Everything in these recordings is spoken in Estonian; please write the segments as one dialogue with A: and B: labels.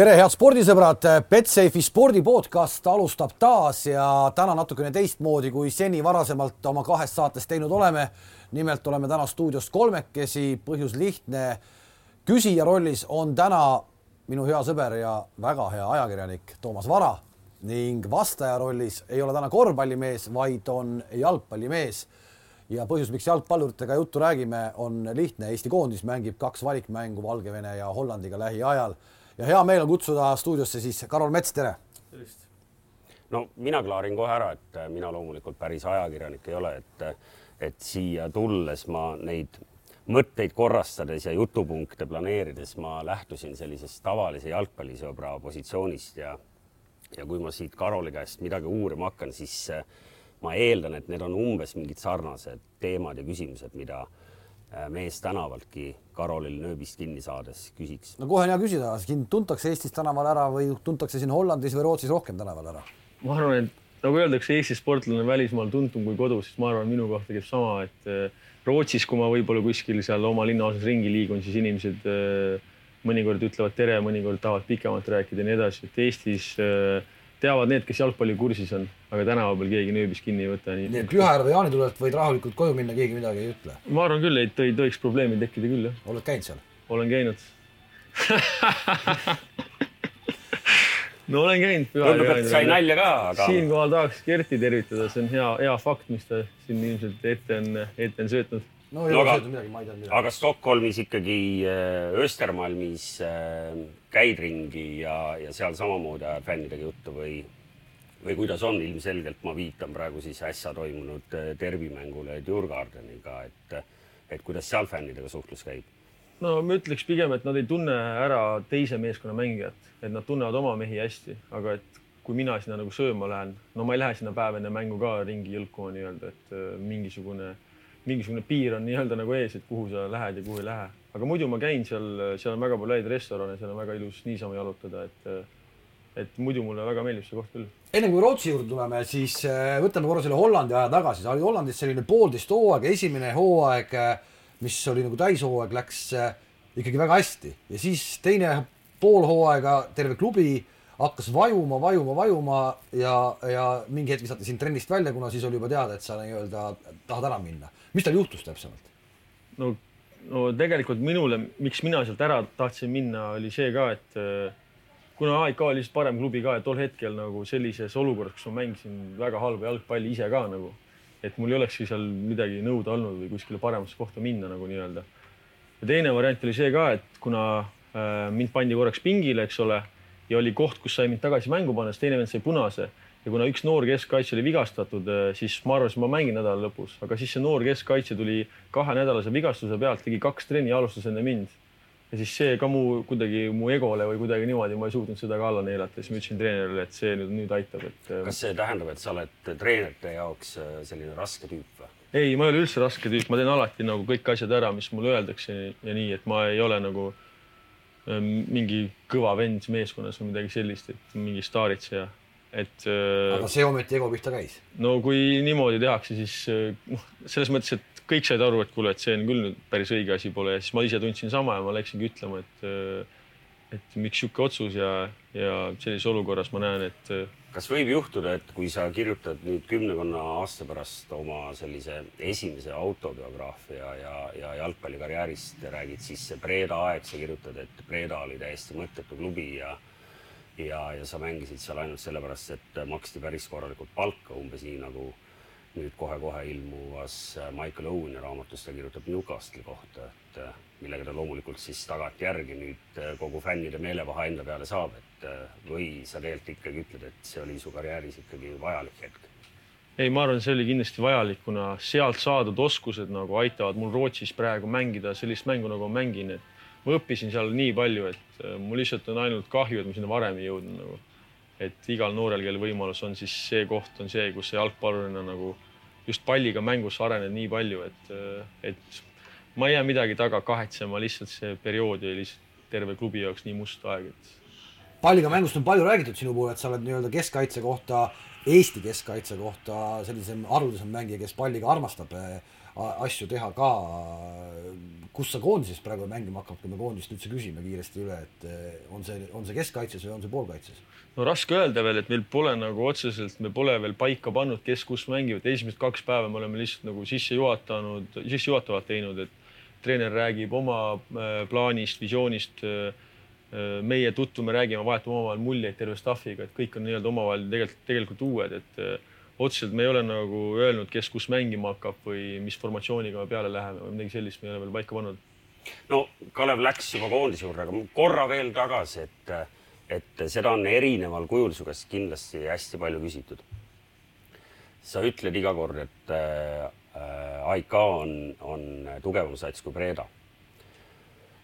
A: tere, head spordisõbrad, Betsafe'i spordi podcast alustab taas ja täna natukene teistmoodi, kui seni varasemalt oma kahest saatest teinud oleme. nimelt oleme täna stuudios kolmekesi, põhjus lihtne. küsija rollis on täna minu hea sõber ja väga hea ajakirjanik Toomas Vara ning vastaja rollis ei ole täna korvpallimees, vaid on jalgpallimees. ja põhjus, miks jalgpalluritega juttu räägime, on lihtne. Eesti koondis mängib kaks valikmängu Valgevene ja Hollandiga lähiajal ja hea meel on kutsuda stuudiosse siis Karol Mets, tere. tervist.
B: no mina klaarin kohe ära, et äh, mina loomulikult päris ajakirjanik ei ole, et, äh, et siia tulles ma neid mõtteid korrastades ja jutupunkte planeerides ma lähtusin sellisest tavalise jalgpallisõbra positsioonist ja ja kui ma siit Karoli käest midagi uurima hakkan, siis äh, ma eeldan, et need on umbes mingid sarnased teemad ja küsimused, mida mees tänavaltki Karolil nööbist kinni saades küsiks?
A: no kohe on hea küsida, sind tuntakse Eestis tänaval ära või tuntakse siin Hollandis või Rootsis rohkem tänaval ära?
C: ma arvan, et nagu öeldakse, Eesti sportlane välismaal tuntum kui kodus, siis ma arvan, minu kohta käib sama, et äh, Rootsis, kui ma võib-olla kuskil seal oma linnaosas ringi liigun, siis inimesed äh, mõnikord ütlevad tere, mõnikord tahavad pikemalt rääkida ja nii edasi, et Eestis äh, teavad need, kes jalgpalli kursis on, aga tänaval peal keegi nööbis kinni ei võta.
A: nii et Pühajärve või Jaanitulelt võid rahulikult koju minna, keegi midagi ei ütle?
C: ma arvan küll, et ei tohiks probleemi tekkida küll, jah.
A: oled käinud seal?
C: olen käinud no olen käinud Pühajärve
B: Jaanitulelt. sai nalja ka, aga.
C: siinkohal tahaks Kerti tervitada, see on hea, hea fakt, mis ta siin ilmselt ette on, ette on söötnud
A: no ei no, ole söödud midagi, ma ei teadnud midagi.
B: aga Stockholmis ikkagi äh, Östermalmis äh, käid ringi ja, ja seal samamoodi ajad fännidega juttu või, või kuidas on, ilmselgelt ma viitan praegu siis äsja toimunud äh, derbimängule Djurgardeniga, et, et kuidas seal fännidega suhtlus käib?
C: no ma ütleks pigem, et nad ei tunne ära teise meeskonna mängijat, et nad tunnevad oma mehi hästi, aga et kui mina sinna nagu sööma lähen, no ma ei lähe sinna päev enne mängu ka ringi jõlkuma nii-öelda, et mingisugune, mingisugune piir on nii-öelda nagu ees, et kuhu sa lähed ja kuhu ei lähe aga muidu ma käin seal, seal on väga palju häid restorane, seal on väga ilus niisama jalutada, et et muidu mulle väga meeldib see koht küll.
A: enne kui Rootsi juurde tuleme, siis äh, võtame korra selle Hollandi aja tagasi, sa olid Hollandis selline poolteist hooaega, esimene hooaeg, äh, mis oli nagu täishooaeg, läks äh, ikkagi väga hästi ja siis teine pool hooaega terve klubi hakkas vajuma, vajuma, vajuma ja, ja mingi hetk visati sind trennist välja, kuna siis oli juba teada, et sa nii-öelda tahad ära minna. mis tal juhtus täpsemalt?
C: no no tegelikult minule, miks mina sealt ära tahtsin minna, oli see ka, et äh, kuna AIK oli lihtsalt parem klubi ka ja tol hetkel nagu sellises olukorras, kus ma mängisin väga halba jalgpalli ise ka nagu, et mul ei olekski seal midagi nõuda olnud või kuskile paremasse kohta minna nagu nii-öelda. ja teine variant oli see ka, et kuna äh, mind pandi korraks pingile, eks ole, ja oli koht, kus sai mind tagasi mängu panna, siis teine vend sai punase ja kuna üks noor keskkaitse oli vigastatud, eh, siis ma arvasin, ma mängin nädala lõpus, aga siis see noor keskkaitse tuli kahenädalase vigastuse pealt, tegi kaks trenni, alustas enne mind. ja siis see ka mu kuidagi mu egole või kuidagi niimoodi, ma ei suutnud seda ka alla neelata, siis ma ütlesin treenerile, et see nüüd, nüüd aitab, et.
B: Eh, kas see tähendab, et sa oled treenerite jaoks eh, selline raske tüüp või?
C: ei, ma ei ole üldse raske tüüp, ma teen alati nagu kõik asjad ära, mis mulle öeldakse ja nii, et ma ei ole nagu mingi kõva vend meeskonnas või midagi sellist, et mingi staaritseja et.
A: Äh, aga see ometi ego pihta käis?
C: no kui niimoodi tehakse, siis äh, noh, selles mõttes, et kõik said aru, et kuule, et see on küll nüüd päris õige asi pole ja siis ma ise tundsin sama ja ma läksingi ütlema, et äh, et miks niisugune otsus ja, ja sellises olukorras ma näen, et.
B: kas võib juhtuda, et kui sa kirjutad nüüd kümnekonna aasta pärast oma sellise esimese autobiograafia ja, ja jalgpallikarjäärist räägid, siis see Breda aeg, sa kirjutad, et Breda oli täiesti mõttetu klubi ja ja, ja sa mängisid seal ainult sellepärast, et maksti päris korralikult palka, umbes nii nagu nüüd kohe-kohe ilmuvas Michael Owen'i raamatus ta kirjutab Newcastle'i kohta, et millega ta loomulikult siis tagantjärgi nüüd kogu fännide meelepaha enda peale saab, et või sa tegelikult ikkagi ütled, et see oli su karjääris ikkagi vajalik hetk?
C: ei, ma arvan, see oli kindlasti vajalik, kuna sealt saadud oskused nagu aitavad mul Rootsis praegu mängida sellist mängu, nagu ma mängin, et ma õppisin seal nii palju, et äh, mul lihtsalt on ainult kahju, et ma sinna varem ei jõudnud nagu. et igal noorel, kellel võimalus on, siis see koht on see, kus sa jalgpallurina nagu just palliga mängus arened nii palju, et, äh, et ma ei jää midagi taga kahetsema, lihtsalt see periood oli lihtsalt terve klubi jaoks nii must aeg, et
A: palliga mängust on palju räägitud sinu puhul, et sa oled nii-öelda keskkaitse kohta, Eesti keskkaitse kohta sellisem haruldasem mängija, kes palliga armastab äh, asju teha ka. kus sa koondises praegu mängima hakkad, kui me koondist üldse küsime kiiresti üle, et äh, on see, on see keskkaitses või on see poolkaitses?
C: no raske öelda veel, et meil pole nagu otseselt, me pole veel paika pannud, kes kus mängivad, esimesed kaks päeva me oleme lihtsalt nagu sisse juhatanud, sissejuhatavalt teinud, et treener räägib oma äh, plaanist, visioonist. Äh, meie tutvume, räägime, vahetame omavahel muljeid terve staff'iga, et kõik on nii-öelda omavahel tegelikult, tegelikult uued, et otseselt me ei ole nagu öelnud, kes kus mängima hakkab või mis formatsiooniga me peale läheme või midagi sellist me ei ole veel paika pannud.
B: no Kalev läks juba koondise juurde, aga korra veel tagasi, et, et seda on erineval kujul su käest kindlasti hästi palju küsitud. sa ütled iga kord, et Äh, AIK on, on tugevam sats kui Breda.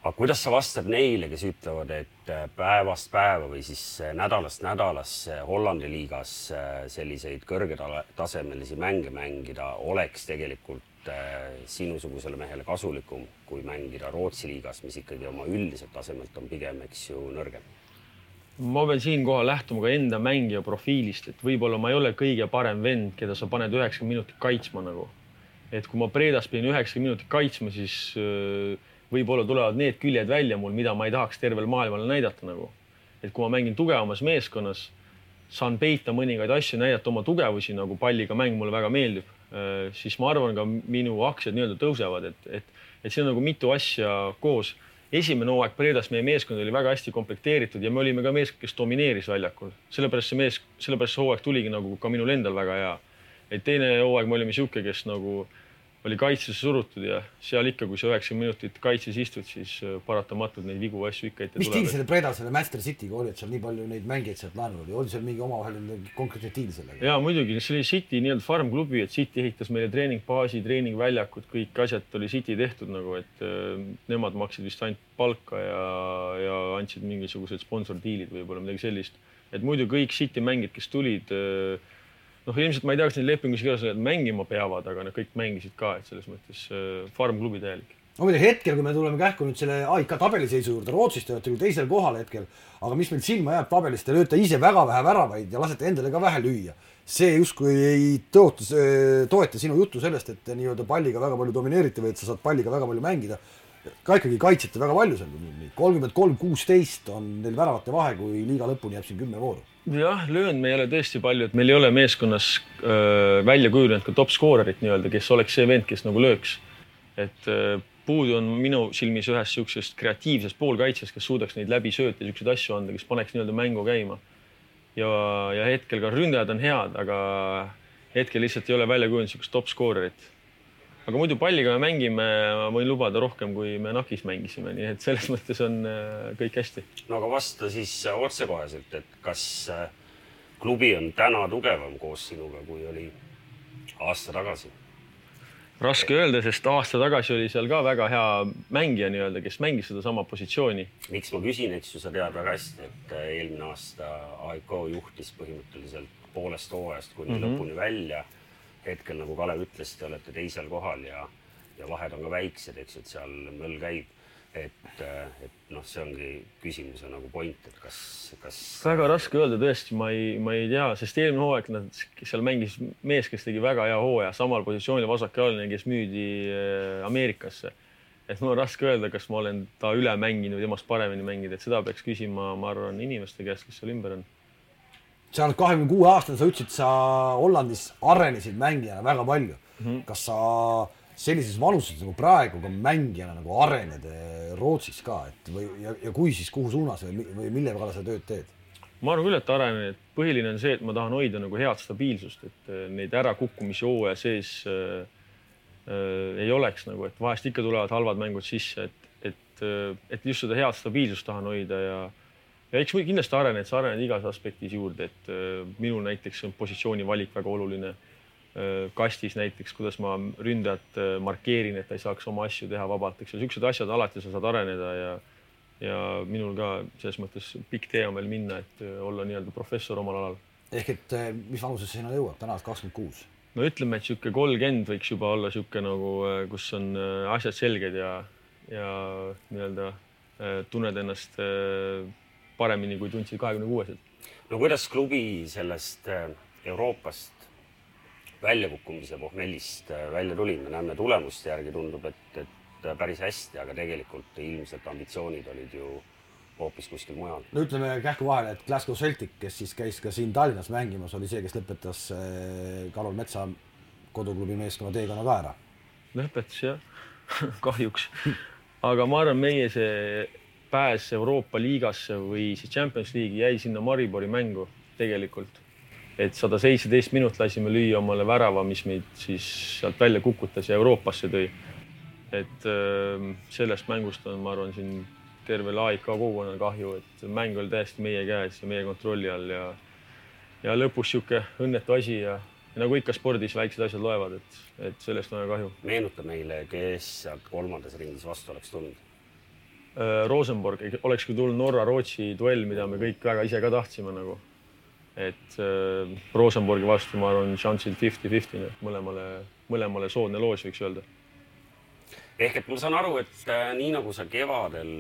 B: Aga kuidas sa vastad neile, kes ütlevad, et äh, päevast päeva või siis äh, nädalast nädalasse Hollandi liigas selliseid kõrgetasemelisi mänge mängida oleks tegelikult sinusugusele mehele kasulikum kui mängida Rootsi liigas, mis ikkagi oma üldiselt tasemelt on pigem, eks ju, nõrgem?
C: ma pean siinkohal lähtuma ka enda mängija profiilist, et võib-olla ma ei ole kõige parem vend, keda sa paned üheksakümmend minutit kaitsma nagu et kui ma Predas pidin üheksa minutit kaitsma, siis äh, võib-olla tulevad need küljed välja mul, mida ma ei tahaks tervele maailmale näidata nagu. et kui ma mängin tugevamas meeskonnas, saan peita mõningaid asju, näidata oma tugevusi, nagu palliga mäng mulle väga meeldib, äh, siis ma arvan, ka minu aktsiad nii-öelda tõusevad, et, et, et siin on nagu mitu asja koos. esimene hooaeg Predas meie meeskond oli väga hästi komplekteeritud ja me olime ka meeskond, kes domineeris väljakul, sellepärast see mees, sellepärast see hooaeg tuligi nagu ka minul endal väga hea et teine hooaeg me olime sihuke, kes nagu oli kaitsesse surutud ja seal ikka, kui sa üheksakümmend minutit kaitses istud, siis äh, paratamatult neid vigu asju ikka ette
A: tuleb. mis diil selle Breda, selle Manchester City'ga oli, et seal nii palju neid mängijaid sealt laenul oli, oli seal mingi omavaheline konkreetne diil sellega?
C: jaa, muidugi, see oli City nii-öelda farm-klubi, et City ehitas meile treeningbaasi, treeningväljakud, kõik asjad oli City tehtud nagu, et äh, nemad maksid vist ainult palka ja, ja andsid mingisugused sponsordiilid võib-olla midagi sellist. et muidu kõik City mängijad, kes tulid äh, noh, ilmselt ma ei tea, kas neid lepingus kirjas on, et mängima peavad, aga nad kõik mängisid ka, et selles mõttes äh, farm-klubi täielik.
A: no muide hetkel, kui me tuleme kähku nüüd selle AIK tabeliseisu juurde, Rootsis te olete küll teisel kohal hetkel, aga mis meil silma jääb tabelis, te lööte ise väga vähe väravaid ja lasete endale ka vähe lüüa. see justkui ei tõota, toeta sinu juttu sellest, et te nii-öelda palliga väga palju domineerite või et sa saad palliga väga palju mängida. ka ikkagi kaitsete väga palju seal, kolmkümmend kolm, kuusteist on neil väravate vahe, kui liiga lõpuni jääb siin kümme vooru
C: jah, löönud me ei ole tõesti palju, et meil ei ole meeskonnas öö, välja kujunenud ka top skoorerit nii-öelda, kes oleks see vend, kes nagu lööks. et öö, puudu on minu silmis ühest niisugusest kreatiivsest poolkaitsest, kes suudaks neid läbi sööta niisuguseid asju anda, kes paneks nii-öelda mängu käima. ja, ja hetkel ka ründajad on head, aga hetkel lihtsalt ei ole välja kujunenud niisugust top skoorerit aga muidu palliga me mängime, ma võin lubada rohkem, kui me NAK-is mängisime, nii et selles mõttes on äh, kõik hästi.
B: no aga vasta siis äh, otsekoheselt, et kas äh, klubi on täna tugevam koos sinuga, kui oli aasta tagasi?
C: raske öelda, sest aasta tagasi oli seal ka väga hea mängija nii-öelda, kes mängis sedasama positsiooni.
B: miks ma küsin, eks ju, sa tead väga hästi, et eelmine aasta AIK juhtis põhimõtteliselt poolest hooajast kuni mm -hmm. lõpuni välja hetkel, nagu Kalev ütles, te olete teisel kohal ja, ja vahed on ka väiksed, eks ju, et seal möll käib. et, et noh, see ongi küsimuse nagu point, et kas, kas.
C: väga raske öelda tõesti, ma ei, ma ei tea, sest eelmine hooaeg nad seal mängis mees, kes tegi väga hea hooaja samal positsioonil vasakjaoline, kes müüdi äh, Ameerikasse et mul on raske öelda, kas ma olen ta üle mänginud, temast paremini mänginud, et seda peaks küsima, ma arvan, inimeste käest, kes seal ümber on
A: sa oled kahekümne kuue aastane, sa ütlesid, sa Hollandis arenesid mängijana väga palju mm. -hmm. kas sa sellises vanuses nagu praegu ka mängijana nagu arened eh, Rootsis ka, et või ja, ja kui, siis kuhu suunas või, või mille kallal sa tööd teed?
C: ma arvan küll, et arenen, et põhiline on see, et ma tahan hoida nagu head stabiilsust, et eh, neid ärakukkumisi hooaja sees äh, äh, ei oleks nagu, et vahest ikka tulevad halvad mängud sisse, et, et, et just seda head stabiilsust tahan hoida ja ja eks kindlasti arened, sa arened igas aspektis juurde, et äh, minul näiteks on positsiooni valik väga oluline äh,. kastis näiteks, kuidas ma ründajat äh, markeerin, et ta ei saaks oma asju teha vabalt, eks ju, siuksed asjad alati sa saad areneda ja ja minul ka selles mõttes pikk tee on veel minna, et äh, olla nii-öelda professor omal alal.
A: ehk et äh, mis vanusesse sinna jõuab, täna oled kakskümmend kuus?
C: no ütleme, et sihuke kolmkümmend võiks juba olla sihuke nagu, äh, kus on asjad selged ja, ja nii-öelda tunned ennast paremini, kui tundsid kahekümne kuueselt.
B: no kuidas klubi sellest äh, Euroopast väljakukkumise pohmellist äh, välja tuli, me näeme tulemuste järgi tundub, et, et päris hästi, aga tegelikult ilmselt ambitsioonid olid ju hoopis kuskil mujal.
A: no ütleme kähku vahele, et Glasgow Celtic, kes siis käis ka siin Tallinnas mängimas, oli see, kes lõpetas äh, Karol Metsa koduklubi meeskonna teekonna ka ära.
C: lõpetas jah kahjuks. aga ma arvan, meie see pääs Euroopa liigasse või siis Champions League'i jäi sinna Maribori mängu tegelikult et sada seitseteist minut lasime lüüa omale värava, mis meid siis sealt välja kukutas ja Euroopasse tõi. et ähm, sellest mängust on, ma arvan, siin tervel AIK kogukonnal kahju, et mäng oli täiesti meie käes ja meie kontrolli all ja ja lõpus niisugune õnnetu asi ja, ja nagu ikka spordis väiksed asjad loevad, et, et sellest on väga kahju.
B: meenuta meile, kes sealt kolmandas ringis vastu oleks tulnud?
C: Äh, Rosenborg olekski tulnud Norra-Rootsi duell, mida me kõik väga ise ka tahtsime nagu et äh, Rosenborgi vastu ma arvan, šansid fifty-fifty mõlemale, mõlemale soodne loos, võiks öelda.
B: ehk et ma saan aru, et äh, nii nagu sa kevadel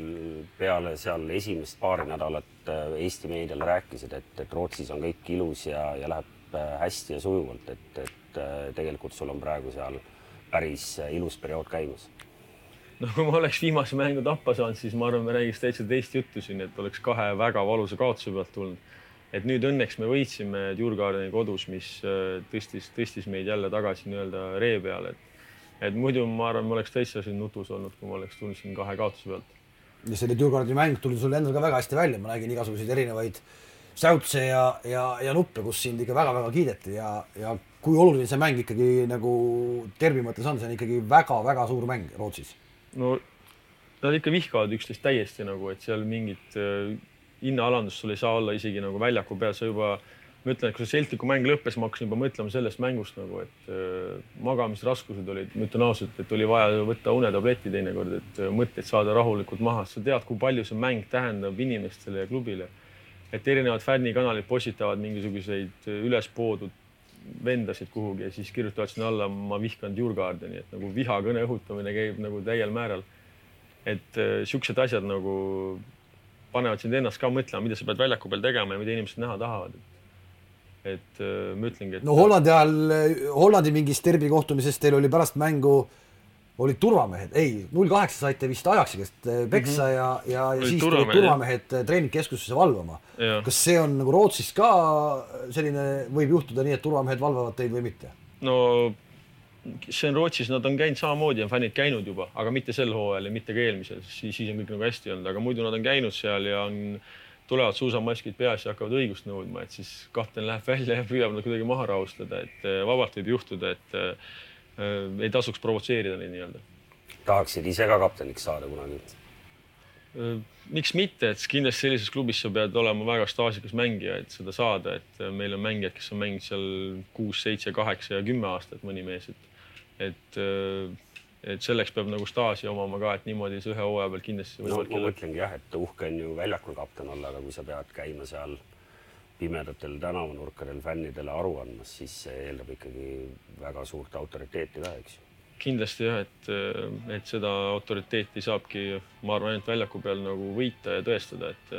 B: peale seal esimest paari nädalat äh, Eesti meediale rääkisid, et, et Rootsis on kõik ilus ja, ja läheb äh, hästi ja sujuvalt, et, et äh, tegelikult sul on praegu seal päris äh, ilus periood käimas
C: no kui ma oleks viimase mängu tappa saanud, siis ma arvan, me räägiks täitsa teist juttu siin, et oleks kahe väga valusa kaotuse pealt tulnud et nüüd õnneks me võitsime Djurgardeni kodus, mis äh, tõstis, tõstis meid jälle tagasi nii-öelda ree peale, et et muidu ma arvan, ma oleks täitsa siin nutus olnud, kui ma oleks tulnud siin kahe kaotuse pealt.
A: ja selle Djurgardeni mäng tuli sul endal ka väga hästi välja, ma nägin igasuguseid erinevaid säutse ja, ja, ja nuppe, kus sind ikka väga-väga kiideti ja, ja kui oluline see mäng ikkagi nagu tervi mõttes on, see on ikkagi väga-väga suur mäng Rootsis.
C: No nad ikka vihkavad üksteist täiesti nagu, et seal mingit äh, hinnaalandust sul ei saa olla isegi nagu väljaku peal, sa juba, ma ütlen, et kui see Celticu mäng lõppes, ma hakkasin juba mõtlema sellest mängust nagu, et äh, magamisraskused olid, ma ütlen ausalt, et oli vaja võtta unetabletti teinekord, et äh, mõtteid saada rahulikult maha, sa tead, kui palju see mäng tähendab inimestele ja klubile. et erinevad fännikanalid postitavad mingisuguseid ülespoodud vendasid kuhugi ja siis kirjutavad sinna alla, ma vihkan Djurgardeni, et nagu vihakõne õhutamine käib nagu täiel määral. et äh, siuksed asjad nagu panevad sind ennast ka mõtlema, mida sa pead väljaku peal tegema ja mida inimesed näha tahavad. et äh, ma ütlengi, et.
A: no Hollandi ajal, Hollandi mingis derbi kohtumises teil oli pärast mängu olid turvamehed, ei, null kaheksa saite vist Ajaxi-käest äh, peksa mm -hmm. ja, ja, ja siis tulid turvamehed äh, treeningkeskusesse valvama. kas see on nagu Rootsis ka selline, võib juhtuda nii, et turvamehed valvavad teid või mitte?
C: no see on Rootsis, nad on käinud samamoodi, on fännid käinud juba, aga mitte sel hooajal ja mitte ka eelmisel, siis, siis on kõik nagu hästi olnud, aga muidu nad on käinud seal ja on, tulevad suusamaskid peas ja hakkavad õigust nõudma, et siis kapten läheb välja ja püüab nad kuidagi maha rahustada, et eh, vabalt võib juhtuda, et ei tasuks provotseerida neid nii-öelda.
B: tahaksid ise ka kapteniks saada kunagi?
C: miks mitte, et kindlasti sellises klubis sa pead olema väga staažikas mängija, et seda saada, et meil on mängijad, kes on mänginud seal kuus, seitse, kaheksa ja kümme aastat, mõni mees, et et, äh, et selleks peab nagu staaži omama ka, et niimoodi see ühe hooaja peal kindlasti
B: no, ma mõtlengi jah, et uhke on ju väljakul kapten olla, aga kui sa pead käima seal pimedatel tänavanurkadel fännidele aru andmas, siis see eeldab ikkagi väga suurt autoriteeti ka, eks ju.
C: kindlasti jah, et, et seda autoriteeti saabki, ma arvan, ainult väljaku peal nagu võita ja tõestada, et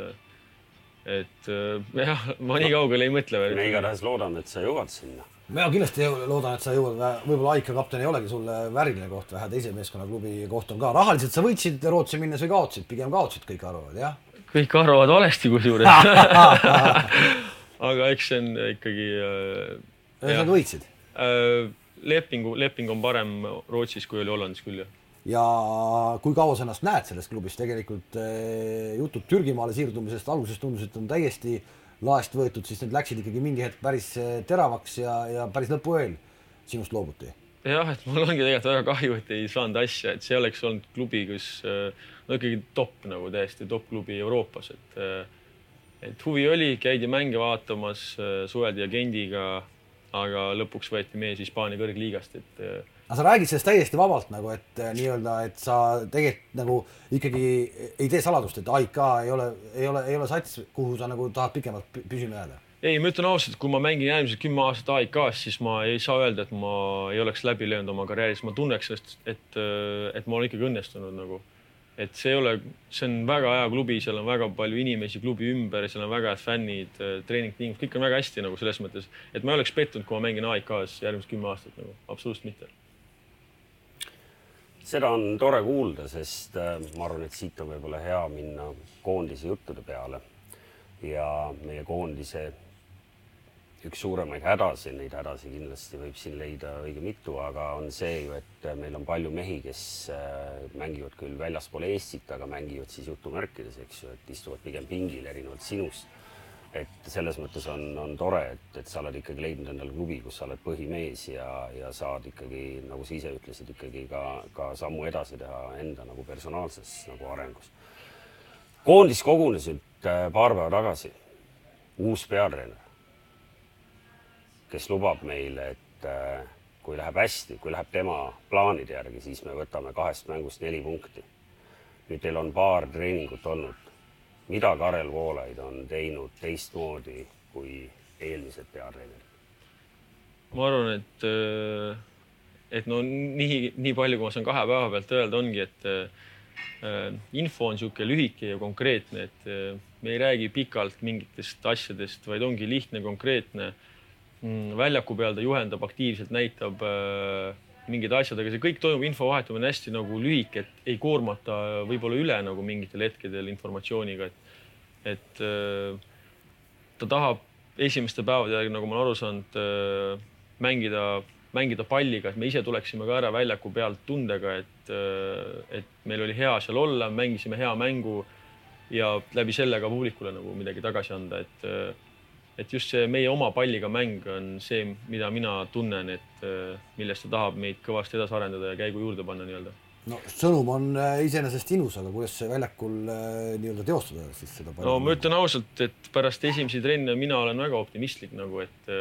C: et jah, ma nii kaugele ei mõtle
B: veel. me igatahes loodame, et sa jõuad sinna
A: mina kindlasti loodan, et sa jõuad, võib-olla Aika kapten ei olegi sulle vääriline koht, vähe teise meeskonnaklubi koht on ka. rahaliselt sa võitsid Rootsi minnes või kaotasid, pigem kaotasid, kõik arvavad, jah?
C: kõik arvavad valesti kusjuures aga eks see on ikkagi
A: äh,. ühesõnaga võitsid
C: äh,? lepingu, leping on parem Rootsis, kui oli Hollandis küll, jah.
A: ja kui kaua sa ennast näed selles klubis, tegelikult äh, jutud Türgimaale siirdumisest alguses tundus, et on täiesti äh, laest võetud, siis need läksid ikkagi mingi hetk päris eh, teravaks ja, ja päris lõpuööl sinust loobuti.
C: jah, et mul ongi tegelikult väga kahju, et ei saanud asja, et see oleks olnud klubi, kus eh, no ikkagi top nagu täiesti top klubi Euroopas, et eh, et huvi oli, käidi mänge vaatamas, suheldi agendiga, aga lõpuks võeti mees Hispaania kõrgliigast, et
A: aga sa räägid sellest täiesti vabalt nagu, et äh, nii-öelda, et sa tegelikult nagu ikkagi ei tee saladust, et AIK ei ole, ei ole, ei ole sats, kuhu sa nagu tahad pikemalt püsima jääda?
C: ei, ma ütlen ausalt, kui ma mängin järgmised kümme aastat AIK-s, siis ma ei saa öelda, et ma ei oleks läbi löönud oma karjääris, ma tunneks sellest, et, et ma olen ikkagi õnnestunud nagu. et see ei ole, see on väga hea klubi, seal on väga palju inimesi klubi ümber, seal on väga head fännid, treeningtingimused, kõik on väga hästi nagu selles mõttes, et ma ei oleks pettunud, kui ma mängin AIK-s järgmised kümme aastat nagu, absoluutselt mitte.
B: Seda on tore kuulda, sest äh, ma arvan, et siit on võib-olla hea minna koondise juttude peale ja meie koondise üks suuremaid hädasid, neid hädasid kindlasti võib siin leida õige mitu, aga on see ju, et meil on palju mehi, kes äh, mängivad küll väljaspool Eestit, aga mängivad siis jutumärkides, eks ju, et istuvad pigem pingil erinevalt sinust. Et selles mõttes on, on tore, et, et sa oled ikkagi leidnud endale klubi, kus sa oled põhimees ja, ja saad ikkagi, nagu sa ise ütlesid, ikkagi ka, ka sammu edasi teha enda nagu personaalses nagu arengus. koondis kogunes nüüd äh, paar päeva tagasi, uus peatreener kes lubab meile, et äh, kui läheb hästi, kui läheb tema plaanide järgi, siis me võtame kahest mängust neli punkti. nüüd teil on paar treeningut olnud. Mida Karel Voolaid on teinud teistmoodi kui eelmised peatreenerid?
C: ma arvan, et, äh, et no nii, nii palju, kui ma saan kahe päeva pealt öelda, ongi, et äh, info on niisugune lühike ja konkreetne, et me ei räägi pikalt mingitest asjadest, vaid ongi lihtne, konkreetne Mm, väljaku peal ta juhendab aktiivselt, näitab äh, mingid asjad, aga see kõik toimub, info vahetumine hästi nagu lühike, et ei koormata võib-olla üle nagu mingitel hetkedel informatsiooniga, et, et äh, ta tahab esimeste päevade järgi, nagu ma olen aru saanud äh,, mängida, mängida palliga, et me ise tuleksime ka ära väljaku pealt tundega, et äh,, et meil oli hea seal olla, mängisime hea mängu ja läbi selle ka publikule nagu midagi tagasi anda, et et just see meie oma palliga mäng on see, mida mina tunnen, et äh, millest ta tahab meid kõvasti edasi arendada ja käigu juurde panna nii-öelda.
A: no sõnum on äh, iseenesest ilus, aga kuidas see väljakul äh, nii-öelda teostada siis seda palli?
C: no ma ütlen ausalt, et pärast esimesi trenne mina olen väga optimistlik nagu, et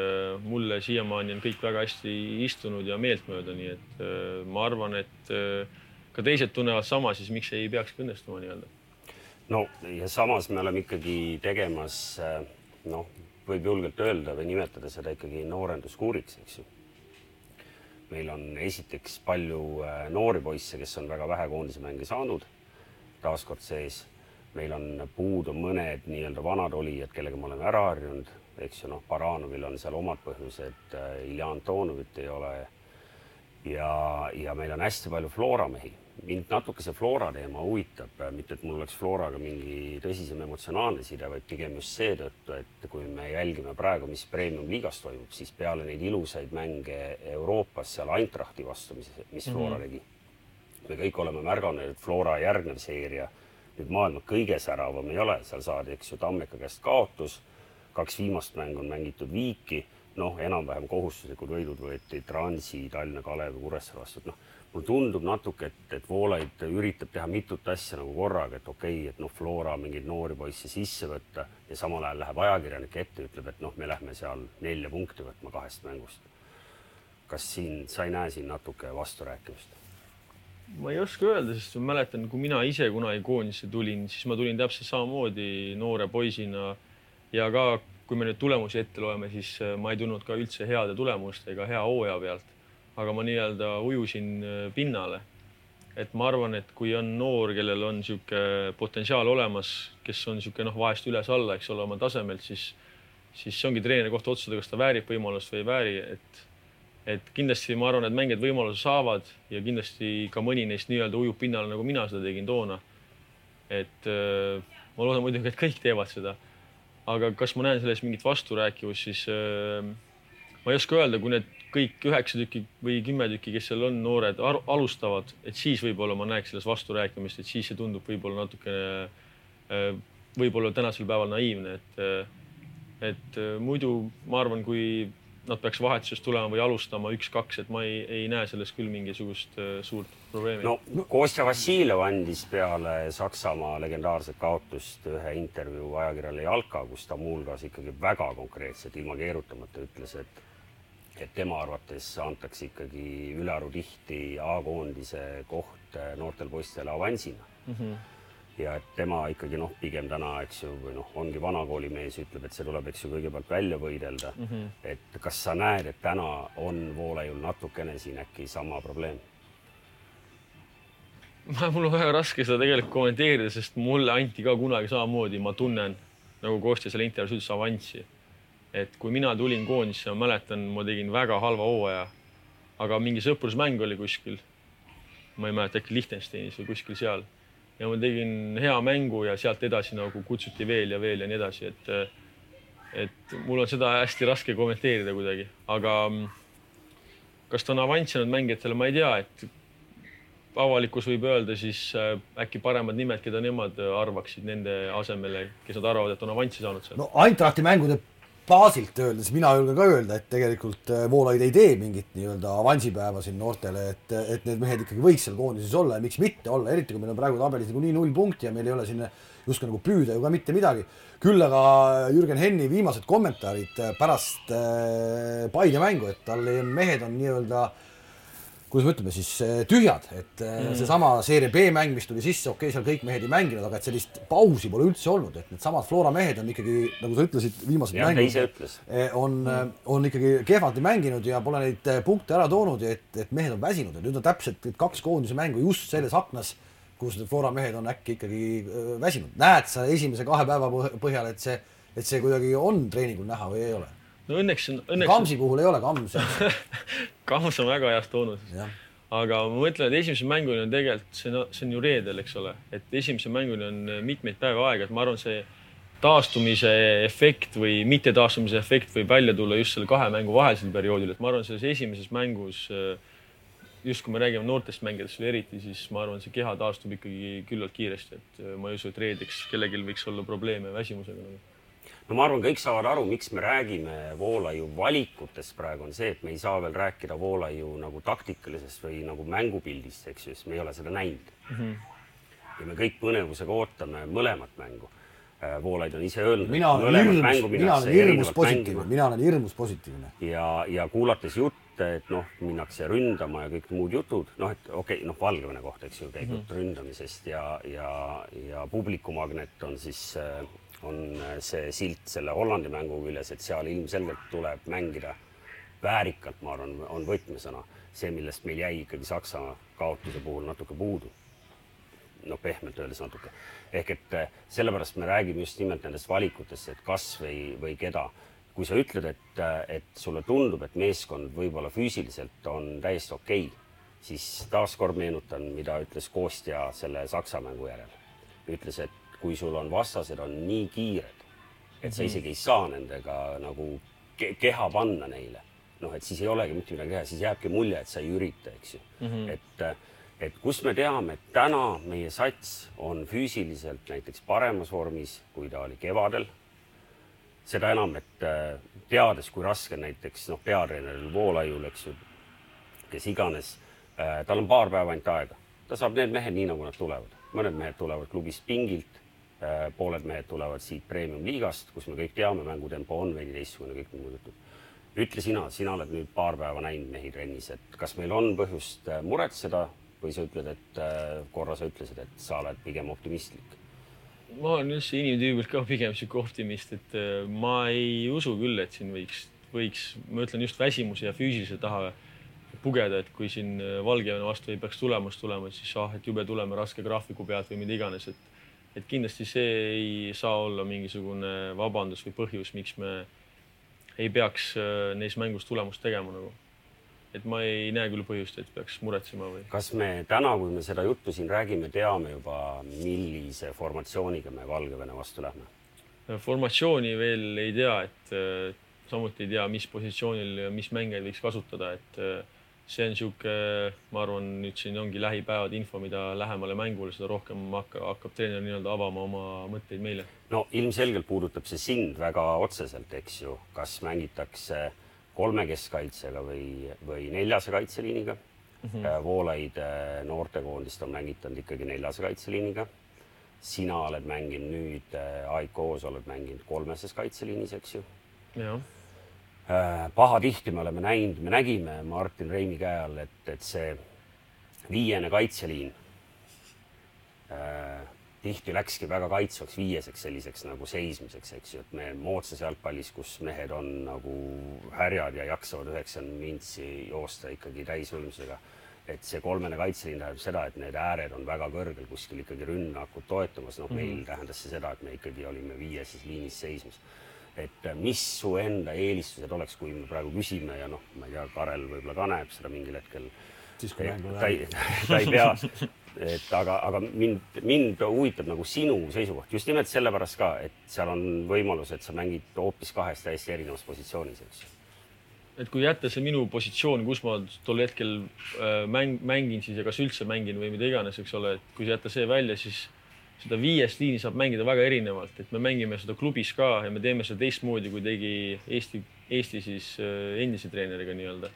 C: mulle siiamaani on kõik väga hästi istunud ja meeltmööda, nii et ma arvan, et ka teised tunnevad sama, siis miks ei peakski õnnestuma nii-öelda.
B: no ja samas me oleme ikkagi tegemas noh, võib julgelt öelda või nimetada seda ikkagi noorenduskuuriks, eks ju. meil on esiteks palju äh, noori poisse, kes on väga vähe koondise mänge saanud, taaskord sees. meil on puudu mõned nii-öelda vanad olijad, kellega me oleme ära harjunud, eks ju, noh, Baranovil on seal omad põhjused, äh, Ilja Antonovit ei ole. ja, ja meil on hästi palju Flora mehi mind natuke see Flora teema huvitab, mitte et mul oleks Floraga mingi tõsisem emotsionaalne side, vaid pigem just seetõttu, et kui me jälgime praegu, mis premium-liigas toimub, siis peale neid ilusaid mänge Euroopas seal Eintrachti vastu, mis, mis Flora mm -hmm. tegi, me kõik oleme märganud, et Flora järgnev seeria nüüd maailma kõige säravam ei ole, seal saadi, eks ju, Tammeka käest kaotus, kaks viimast mängu on mängitud viiki, noh, enam-vähem kohustuslikud võidud võeti Transi, Tallinna Kalevi, Kuressaare vastu, et noh mulle tundub natuke, et, et Voolaid üritab teha mitut asja nagu korraga, et okei okay,, et noh, Flora mingeid noori poisse sisse võtta ja samal ajal läheb ajakirjanik ette, ütleb, et noh, me lähme seal nelja punkti võtma kahest mängust. kas siin, sa ei näe siin natuke vasturääkimist?
C: ma ei oska öelda, sest ma mäletan, kui mina ise kunagi koondisse tulin, siis ma tulin täpselt samamoodi noore poisina ja ka kui me nüüd tulemusi ette loeme, siis ma ei tulnud ka üldse heade tulemustega hea hooaja pealt aga ma nii-öelda ujusin äh, pinnale. et ma arvan, et kui on noor, kellel on niisugune potentsiaal olemas, kes on niisugune noh, vahest üles-alla, eks ole, oma tasemelt, siis, siis see ongi treeneri koht otsustada, kas ta väärib võimalust või ei vääri, et et kindlasti ma arvan, et mängijad võimaluse saavad ja kindlasti ka mõni neist nii-öelda ujub pinnale, nagu mina seda tegin toona. et äh, ma loodan muidugi, et kõik teevad seda. aga kas ma näen selles mingit vasturääkivust, siis äh, ma ei oska öelda, kui need kõik üheksa tükki või kümme tükki, kes seal on, noored alustavad, et siis võib-olla ma näeks selles vasturääkimist, et siis see tundub võib-olla natukene, äh, võib-olla tänasel päeval naiivne, et, äh, et äh, muidu ma arvan, kui nad peaks vahetusest tulema või alustama üks-kaks, et ma ei, ei näe selles küll mingisugust suurt probleemi.
B: no Kostja Vassiljev andis peale Saksamaa legendaarset kaotust ühe intervjuu ajakirjale Jalka, kus ta muuhulgas ikkagi väga konkreetselt, ilma keerutamata ütles, et et tema arvates antakse ikkagi ülearu tihti A-koondise koht eh, noortele poistele avansina mm. -hmm. ja et tema ikkagi noh, pigem täna, eks ju, või noh, ongi vanakooli mees, ütleb, et see tuleb, eks ju, kõigepealt välja võidelda mm. -hmm. et kas sa näed, et täna on Voolaiul natukene siin äkki sama probleem?
C: mul on väga raske seda tegelikult kommenteerida, sest mulle anti ka kunagi samamoodi, ma tunnen nagu Kostja seal intervjuus avanssi. Et kui mina tulin koondisse, ma mäletan, ma tegin väga halva hooaja. aga mingi sõprusmäng oli kuskil. ma ei mäleta, äkki Liechtensteinis või kuskil seal. ja ma tegin hea mängu ja sealt edasi nagu kutsuti veel ja veel ja nii edasi, et et mul on seda hästi raske kommenteerida kuidagi, aga kas ta on avanssinud mängijatele, ma ei tea, et avalikkus võib öelda siis äh, äkki paremad nimed, keda nemad äh, arvaksid nende asemele, kes nad arvavad, et on avanssi saanud seal.
A: no Eintrachti mängude baasilt öeldes mina julgen ka öelda, et tegelikult äh, Voolaid ei tee mingit nii-öelda avansipäeva siin noortele, et, et need mehed ikkagi võiks seal koondises olla ja miks mitte olla, eriti kui meil on praegu tabelis niikuinii null punkti ja meil ei ole sinna justkui nagu püüda ju ka mitte midagi. küll aga Jürgen Henni viimased kommentaarid pärast Paide mängu, et tal mehed on nii-öelda äh, kuidas me ütleme siis eh, tühjad, et eh, mm. seesama seeria B mäng, mis tuli sisse, okei okay,, seal kõik mehed ei mänginud, aga et sellist pausi pole üldse olnud, et needsamad Flora mehed on ikkagi, nagu sa ütlesid, viimased
B: ja, mängud
A: eh, on mm., on ikkagi kehvalt mänginud ja pole neid punkte ära toonud ja et, et mehed on väsinud ja nüüd on täpselt kaks koondise mängu just selles aknas, kus need Flora mehed on äkki ikkagi väsinud. näed sa esimese kahe päeva põhjal, et see, et see kuidagi on treeningul näha või ei ole?
C: No õnneks on, õnneks.
A: Kamsi puhul ei ole, Kams
C: Kams on väga heas toonus. aga ma mõtlen, et esimese mänguni on tegelikult, see on, see on ju reedel, eks ole, et esimese mänguni on mitmeid päevi aega, et ma arvan, see taastumise efekt või mitte taastumise efekt võib välja tulla just selle kahe mängu vahelisel perioodil, et ma arvan, selles esimeses mängus just kui me räägime noortest mängijatest veel eriti, siis ma arvan, see keha taastub ikkagi küllalt kiiresti, et ma ei usu, et reedeks kellelgi võiks olla probleeme väsimusega nagu
B: no ma arvan, kõik saavad aru, miks me räägime Voolaiu valikutest praegu on see, et me ei saa veel rääkida Voolaiu nagu taktikalisest või nagu mängupildist, eks ju, sest me ei ole seda näinud mm. -hmm. ja me kõik põnevusega ootame mõlemat mängu. Äh, Voolaid on ise öelnud.
A: mina olen hirmus, mina olen hirmus positiivne, mina olen hirmus positiivne.
B: ja, ja kuulates jutte, et noh, minnakse ründama ja kõik muud jutud, noh, et okei okay,, noh, Valgevene kohta, eks ju, käib jutt mm -hmm. ründamisest ja, ja, ja publikumagnet on siis äh, on äh, see silt selle Hollandi mängu küljes, et seal ilmselgelt tuleb mängida väärikalt, ma arvan, on võtmesõna. see, millest meil jäi ikkagi Saksa kaotuse puhul natuke puudu. noh, pehmelt öeldes natuke. ehk et äh, sellepärast me räägime just nimelt nendest valikutest, et kas või, või keda. kui sa ütled, et, äh, et sulle tundub, et meeskond võib-olla füüsiliselt on täiesti okei okay,, siis taaskord meenutan, mida ütles Kostja selle Saksa mängu järel. ütles, et kui sul on vastased on nii kiired, et sa mhm. isegi ei saa nendega nagu ke keha panna neile, noh, et siis ei olegi mitte midagi teha, siis jääbki mulje, et sa ei ürita, eks ju mm. -hmm. et, et kust me teame, et täna meie sats on füüsiliselt näiteks paremas vormis, kui ta oli kevadel. seda enam, et teades, kui raske näiteks noh, peatreeneril Voolaiul, eks ju, kes iganes, tal on paar päeva ainult aega, ta saab need mehed nii, nagu nad tulevad, mõned mehed tulevad klubist pingilt Äh, pooled mehed tulevad siit premium-liigast, kus me kõik teame, mängutempo on veidi teistsugune, kõik muud jutud. ütle sina, sina oled nüüd paar päeva näinud mehi trennis, et kas meil on põhjust äh, muretseda või sa ütled, et äh, korra sa ütlesid, et sa oled pigem optimistlik?
C: ma olen üldse inimtüübilt ka pigem sihuke optimist, et ma ei usu küll, et siin võiks, võiks, ma ütlen just väsimuse ja füüsilise taha pugeda, et kui siin Valgevene vastu ei peaks tulemust tulema, siis ah, et jube tuleme raske graafiku pealt või mida iganes, et et kindlasti see ei saa olla mingisugune vabandus või põhjus, miks me ei peaks äh, neis mängus tulemust tegema nagu. et ma ei näe küll põhjust, et peaks muretsema või.
B: kas me täna, kui me seda juttu siin räägime, teame juba, millise formatsiooniga me Valgevene vastu lähme?
C: formatsiooni veel ei tea, et äh, samuti ei tea, mis positsioonil ja mis mängijaid võiks kasutada, et äh, see on niisugune, ma arvan, nüüd siin ongi lähipäevad info, mida lähemale mängule, seda rohkem hakkab, hakkab treener nii-öelda avama oma mõtteid meile.
B: no ilmselgelt puudutab see sind väga otseselt, eks ju, kas mängitakse kolme keskkaitsega või, või neljase kaitseliiniga mm. -hmm. Voolaid äh, noortekoondist on mängitanud ikkagi neljase kaitseliiniga. sina oled mänginud nüüd äh, AIK-s oled mänginud kolmeses kaitseliinis, eks ju.
C: jah
B: pahatihti me oleme näinud, me nägime Martin Reimi käe all, et, et see viiene kaitseliin äh, tihti läkski väga kaitsvaks viieseks selliseks nagu seismiseks, eks ju, et me moodsas jalgpallis, kus mehed on nagu härjad ja jaksavad üheksakümmend mintsi joosta ikkagi täisvõimsusega, et see kolmene kaitseliin tähendab seda, et need ääred on väga kõrgel kuskil ikkagi rünnakut toetamas, noh, meil mm -hmm. tähendas see seda, et me ikkagi olime viies siis liinis seismas. Et mis su enda eelistused oleks, kui me praegu küsime ja noh, ma ei tea, Karel võib-olla ka näeb seda mingil hetkel.
A: siis kui mängu
B: läheb. ta ei, pea, et aga, aga mind, mind huvitab nagu sinu seisukoht just nimelt sellepärast ka, et seal on võimalus, et sa mängid hoopis kahes täiesti erinevas positsioonis, eks ju
C: et kui jätta see minu positsioon, kus ma tol hetkel äh, mäng, mängin siis ja kas üldse mängin või mida iganes, eks ole, et kui jätta see välja, siis seda viiest liini saab mängida väga erinevalt, et me mängime seda klubis ka ja me teeme seda teistmoodi, kui tegi Eesti, Eesti siis äh, endise treeneriga nii-öelda.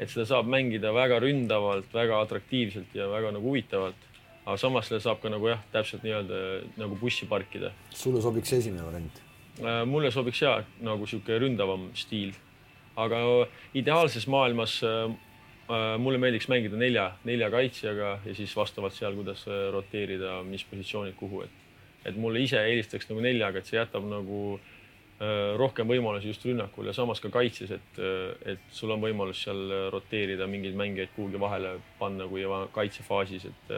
C: et seda saab mängida väga ründavalt, väga atraktiivselt ja väga nagu huvitavalt. aga samas selle saab ka nagu jah, täpselt nii-öelda nagu bussi parkida.
A: sulle sobiks esimene variant?
C: Äh, mulle sobiks ja nagu sihuke ründavam stiil aga ideaalses maailmas äh, äh, mulle meeldiks mängida nelja, nelja kaitsjaga ja siis vastavalt seal, kuidas äh, roteerida, mis positsioonid kuhu, et et mulle ise eelistaks nagu neljaga, et see jätab nagu rohkem võimalusi just rünnakul ja samas ka kaitses, et, et sul on võimalus seal roteerida mingeid mängijaid kuhugi vahele panna, kui kaitsefaasis, et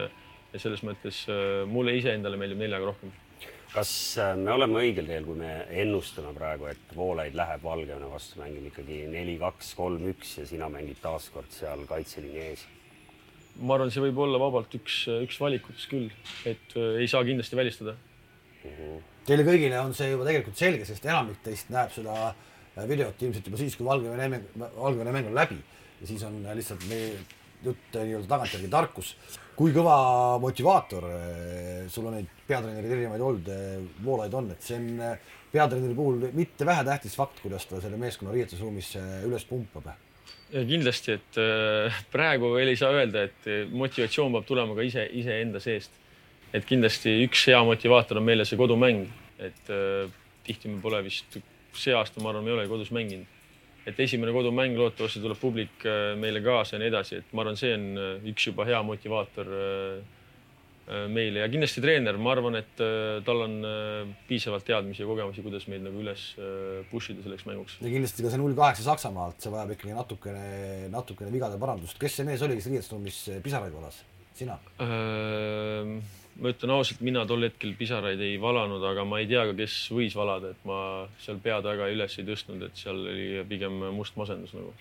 C: ja selles mõttes mulle iseendale meeldib neljaga rohkem
B: kas äh, me oleme õigel teel, kui me ennustame praegu, et Voolaid läheb Valgevene vastu mängima ikkagi neli, kaks, kolm, üks ja sina mängid taaskord seal kaitseliini ees?
C: ma arvan, see võib olla vabalt üks, üks valikutest küll, et äh, ei saa kindlasti välistada.
A: Mhm. -huh. Teile kõigile on see juba tegelikult selge, sest enamik teist näeb seda äh, videot ilmselt juba siis, kui Valgevene mäng, Valgevene mäng on läbi ja siis on lihtsalt meie jutt nii-öelda tagantjärgi tarkus. kui kõva motivaator sul on neid peatreenerid erinevaid olnud, voolaid on, et see on peatreeneri puhul mitte vähetähtis fakt, kuidas ta selle meeskonna riietusruumis üles pumpab.
C: kindlasti, et praegu veel ei saa öelda, et motivatsioon peab tulema ka ise, iseenda seest. et kindlasti üks hea motivaator on meile see kodumäng, et tihti me pole vist see aasta, ma arvan, me ei ole kodus mänginud. et esimene kodumäng loodetavasti tuleb publik meile kaasa ja nii edasi, et ma arvan, see on üks juba hea motivaator Äh, meile ja kindlasti treener, ma arvan, et äh, tal on äh, piisavalt teadmisi ja kogemusi, kuidas meid nagu üles push ida selleks mänguks.
A: ja kindlasti ka see null kaheksa Saksamaalt, see vajab ikkagi natukene, natukene vigade parandust. kes see mees oli, kes riietusruumis pisaraid valas? sina?
C: ma ütlen ausalt, mina tol hetkel pisaraid ei valanud, aga ma ei tea ka, kes võis valada, et ma seal pead väga üles ei tõstnud, et seal oli pigem must masendus nagu.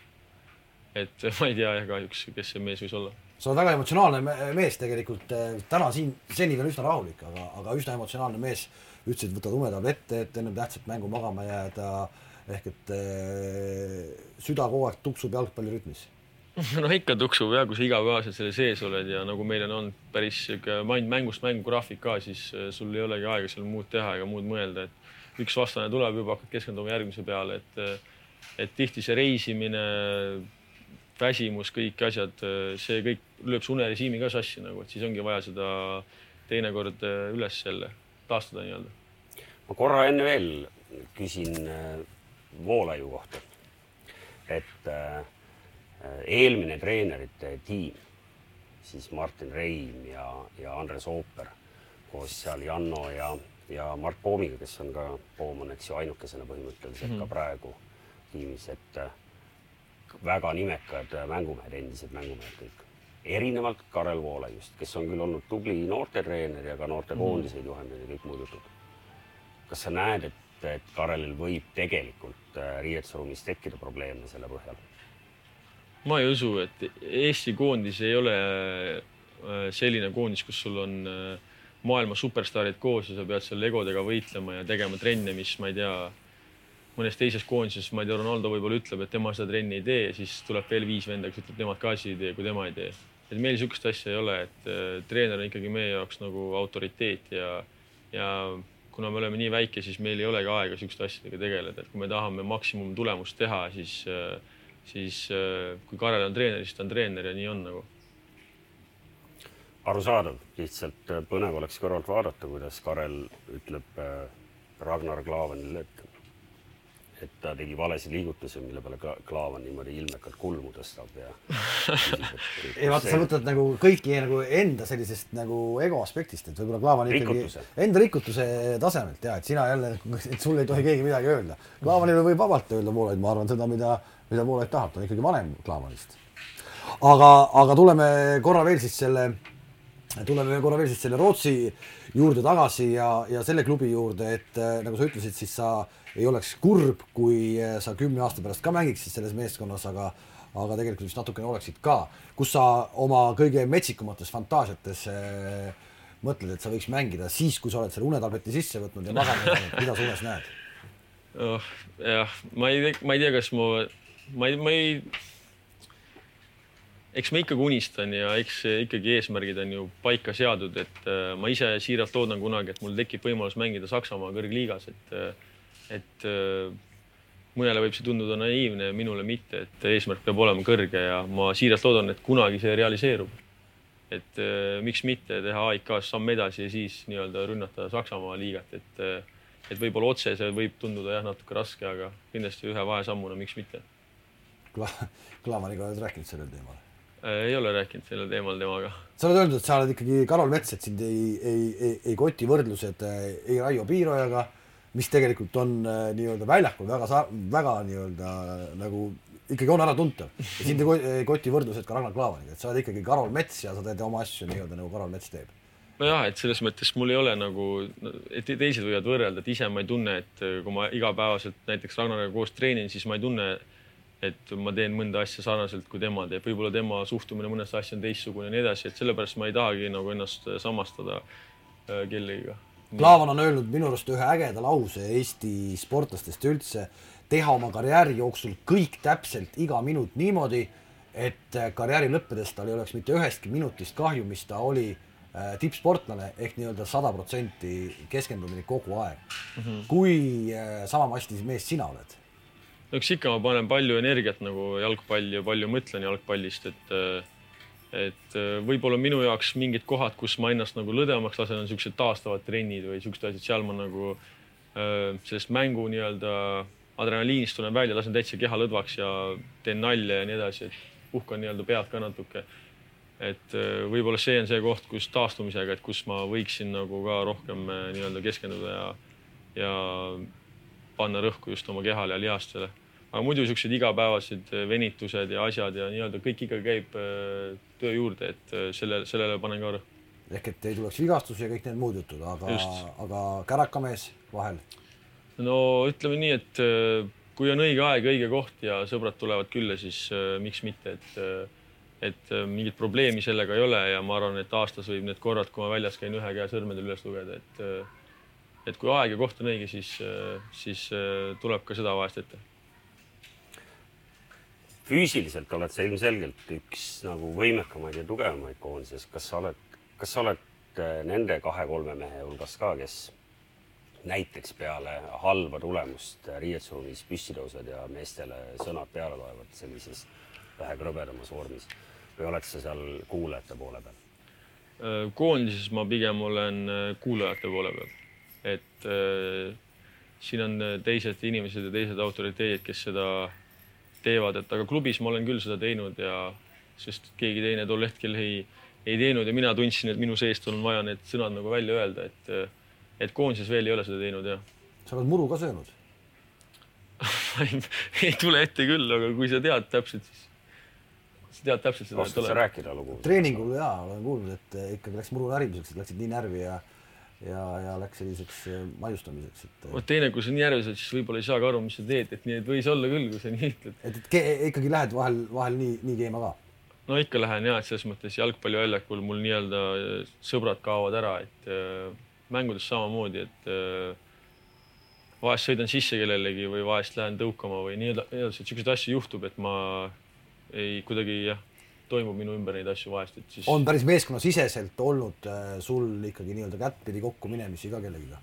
C: et ma ei tea jah kahjuks, kes see mees võis olla
A: sa oled väga emotsionaalne mees tegelikult, äh, täna siin seni veel üsna rahulik, aga, aga üsna emotsionaalne mees. ütlesid, võta tumetablette, et ennem tähtsat mängu magama jääda. ehk et äh, süda kogu aeg tuksub jalgpallirütmis
C: no ikka tuksub jah, kui sa igapäevaselt selle sees oled ja nagu meil on olnud päris sihuke mängust mängu graafik ka, siis äh, sul ei olegi aega seal muud teha ega muud mõelda, et üks vastane tuleb juba, hakkad keskenduma järgmise peale, et et tihti see reisimine väsimus, kõik asjad, see kõik lööb su unerežiimi ka sassi nagu, et siis ongi vaja seda teinekord äh, üles jälle taastada nii-öelda.
B: ma korra enne veel küsin äh, Voolaiu kohta. et äh, eelmine treenerite tiim, siis Martin Reim ja, ja Andres Ooper koos seal Janno ja, ja Mart Poomiga, kes on ka, Poom on eks ju ainukesena põhimõtteliselt mm ka mhm. praegu tiimis, et väga nimekad mängumehed, endised mängumehed kõik. Erinevalt Karel Voolaiust, kes on küll olnud tubli noortetreener ja ka noortekoondiseid juhendanud ja kõik muud jutud. kas sa näed, et, et Karelil võib tegelikult äh, riietusruumis tekkida probleeme selle põhjal?
C: ma ei usu, et Eesti koondis ei ole äh, selline koondis, kus sul on äh, maailma superstaarid koos ja sa pead seal legodega võitlema ja tegema trenne, mis ma ei tea mõnes teises koondises, ma ei tea, Ronaldo võib-olla ütleb, et tema seda trenni ei tee, siis tuleb veel viis venda, kes ütleb, nemad ka asi ei tee, kui tema ei tee. Et meil niisugust asja ei ole, et äh, treener on ikkagi meie jaoks nagu autoriteet ja, ja kuna me oleme nii väike, siis meil ei olegi aega niisuguste asjadega tegeleda, et kui me tahame maksimumtulemust teha, siis, äh, siis äh, kui Karel on treener, siis ta on treener ja nii on nagu.
B: Arusaadav, lihtsalt põnev oleks kõrvalt vaadata, kuidas Karel ütleb Ragnar Klavanile, et et ta tegi valesid liigutusi, mille peale Klaavan niimoodi ilmekalt kulmu tõstab ja
A: ei vaata, sa mõtled nagu kõiki nagu enda sellisest nagu ego aspektist, et võib-olla Klaavan ikkagi enda rikutuse tasemelt ja et sina jälle, et sul ei tohi keegi midagi öelda. Klaavanile võib vabalt öelda Voolaid, ma arvan seda, mida, mida Voolaid tahab, ta on ikkagi vanem Klaavanist. aga, aga tuleme korra veel siis selle, tuleme korra veel siis selle Rootsi juurde tagasi ja, ja selle klubi juurde, et nagu sa ütlesid, siis sa ei oleks kurb, kui sa kümne aasta pärast ka mängiksid selles meeskonnas, aga aga tegelikult vist natukene oleksid ka, kus sa oma kõige metsikumates fantaasiates äh, mõtled, et sa võiks mängida siis, kui sa oled selle unetableti sisse võtnud ja magama jäänud, mida sa unes näed
C: oh,? jah, ma ei, ma ei tea, kas ma, ma ei, ma ei, eks ma ikkagi unistan ja eks ikkagi eesmärgid on ju paika seadud, et äh, ma ise siiralt loodan kunagi, et mul tekib võimalus mängida Saksamaa kõrgliigas, et, et äh, mõnele võib see tunduda naiivne, minule mitte, et eesmärk peab olema kõrge ja ma siiralt loodan, et kunagi see realiseerub. et äh, miks mitte teha AIK-s samm edasi ja siis nii-öelda rünnata Saksamaa liigat, et äh, et võib-olla otse see võib tunduda jah, natuke raske, aga kindlasti ühe vahesammuna, miks mitte
A: Kla. Klaavaniga oled rääkinud sellel teemal
C: ei ole rääkinud sellel teemal temaga.
A: sa oled öelnud, et sa oled ikkagi Karol Mets, et sind ei, ei, ei, ei koti võrdlused ei Raio Piirojaga mis tegelikult on äh, nii-öelda väljakul väga, väga nii-öelda äh, nagu ikkagi on äratuntav. ja sind ei koti võrdlused ka Ragnar Klavaniga, et sa oled ikkagi Karol Mets ja sa teed oma asju nii-öelda nagu Karol Mets teeb.
C: nojah, et selles mõttes mul ei ole nagu, et teised võivad võrrelda, et ise ma ei tunne, et äh, kui ma igapäevaselt näiteks Ragnariga koos treenin, siis ma ei tunne, et ma teen mõnda asja sarnaselt, kui tema teeb, võib-olla tema suhtumine mõnesse asja on teistsugune ja nii edasi, et sellepärast ma ei tahagi nagu ennast samastada kellegiga
A: Klaavan on öelnud minu arust ühe ägeda lause Eesti sportlastest üldse, teha oma karjääri jooksul kõik täpselt iga minut niimoodi, et karjääri lõppedes tal ei oleks mitte ühestki minutist kahju, mis ta oli äh, tippsportlane ehk nii-öelda sada protsenti keskendumine kogu aeg mm. -hmm. kui äh, sama masti mees sina oled?
C: no eks ikka ma panen palju energiat nagu jalgpalli ja palju mõtlen jalgpallist, et äh, et äh, võib-olla minu jaoks mingid kohad, kus ma ennast nagu lõdvemaks lasen, on siuksed taastavad trennid või siuksed asjad, seal ma nagu äh, sellest mängu nii-öelda adrenaliinist tulen välja, lasen täitsa keha lõdvaks ja teen nalja ja nii edasi, et puhkan nii-öelda pead ka natuke. et äh, võib-olla see on see koht, kus taastumisega, et kus ma võiksin nagu ka rohkem nii-öelda keskenduda ja, ja panna rõhku just oma kehale ja lihastele aga muidu siuksed igapäevased äh, venitused ja asjad ja nii-öelda kõik ikka käib äh, töö juurde, et äh, selle, sellele panen ka rõhku.
A: ehk et ei tuleks vigastusi ja kõik need muud jutud, aga, aga kärakamees vahel?
C: no ütleme nii, et kui on õige aeg, õige koht ja sõbrad tulevad külla, siis miks mitte, et et mingit probleemi sellega ei ole ja ma arvan, et aastas võib need korrad, kui ma väljas käin, ühe käe sõrmedel üles lugeda, et et kui aeg ja koht on õige, siis, siis tuleb ka seda vahest ette
B: füüsiliselt oled sa ilmselgelt üks nagu võimekamaid ja tugevamaid koondises. kas sa oled, kas sa oled äh, nende kahe-kolme mehe hulgas ka, kes näiteks peale halba tulemust riietusruumis püsti tõused ja meestele sõnad peale loevad sellises vähe krõbedamas vormis või oled sa seal kuulajate poole peal?
C: Äh, koondises ma pigem olen äh, kuulajate poole peal, et äh, siin on teised inimesed ja teised autoriteedid, kes seda teevad, et aga klubis ma olen küll seda teinud ja sest keegi teine tol hetkel ei, ei teinud ja mina tundsin, et minu seest on vaja need sõnad nagu välja öelda, et, et koondises veel ei ole seda teinud ja.
A: sa oled muru ka söönud
C: ei, tule ette küll, aga kui sa tead täpselt, siis sa tead täpselt seda.
B: oskad sa rääkida lugu?
A: treeningul ja olen kuulnud, et ikkagi läks muru närviliseks, et läksid nii närvi ja ja, ja läks selliseks äh, maiustamiseks, et.
C: vot teine, kui sa nii ärvis oled, siis võib-olla ei saagi aru, mis sa teed, et nii, et võis olla küll, kui sa nii ütled.
A: et, et ikkagi lähed vahel, vahel nii, nii keema ka?
C: no ikka lähen ja, et selles mõttes jalgpalliväljakul mul nii-öelda äh, sõbrad kaovad ära, et äh, mängudes samamoodi, et äh, vahest sõidan sisse kellelegi või vahest lähen tõukama või nii edasi, et siukseid asju juhtub, et ma ei kuidagi jah toimub minu ümber neid asju vahest, et siis.
A: on päris meeskonnasiseselt olnud äh, sul ikkagi nii-öelda kättpidi kokkuminemisi ka kellegiga?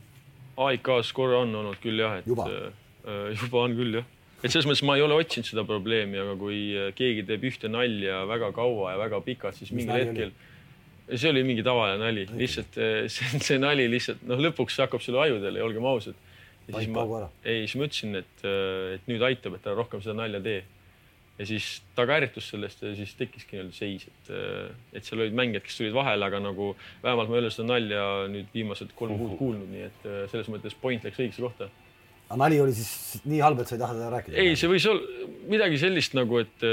C: AIK-s korra on olnud küll jah, et
A: juba,
C: äh, juba on küll jah. et selles mõttes ma ei ole otsinud seda probleemi, aga kui äh, keegi teeb ühte nalja väga kaua ja väga pikalt, siis Mis mingil hetkel oli? see oli mingi tavaline nali, lihtsalt äh, see, see nali lihtsalt noh, lõpuks hakkab sulle ajudele, olgem ausad.
A: ja siis ma,
C: ei, siis ma ütlesin, et, äh, et nüüd aitab, et ära rohkem seda nalja tee ja siis ta ka ärritus sellest ja siis tekkiski nii-öelda seis, et, et seal olid mängijad, kes tulid vahele, aga nagu vähemalt ma ei ole seda nalja nüüd viimased kolm kuud kuulnud, nii et äh, selles mõttes point läks õigesse kohta.
A: aga nali oli siis nii halb, et sa ei taha seda rääkida?
C: ei, see võis olla midagi sellist nagu, et,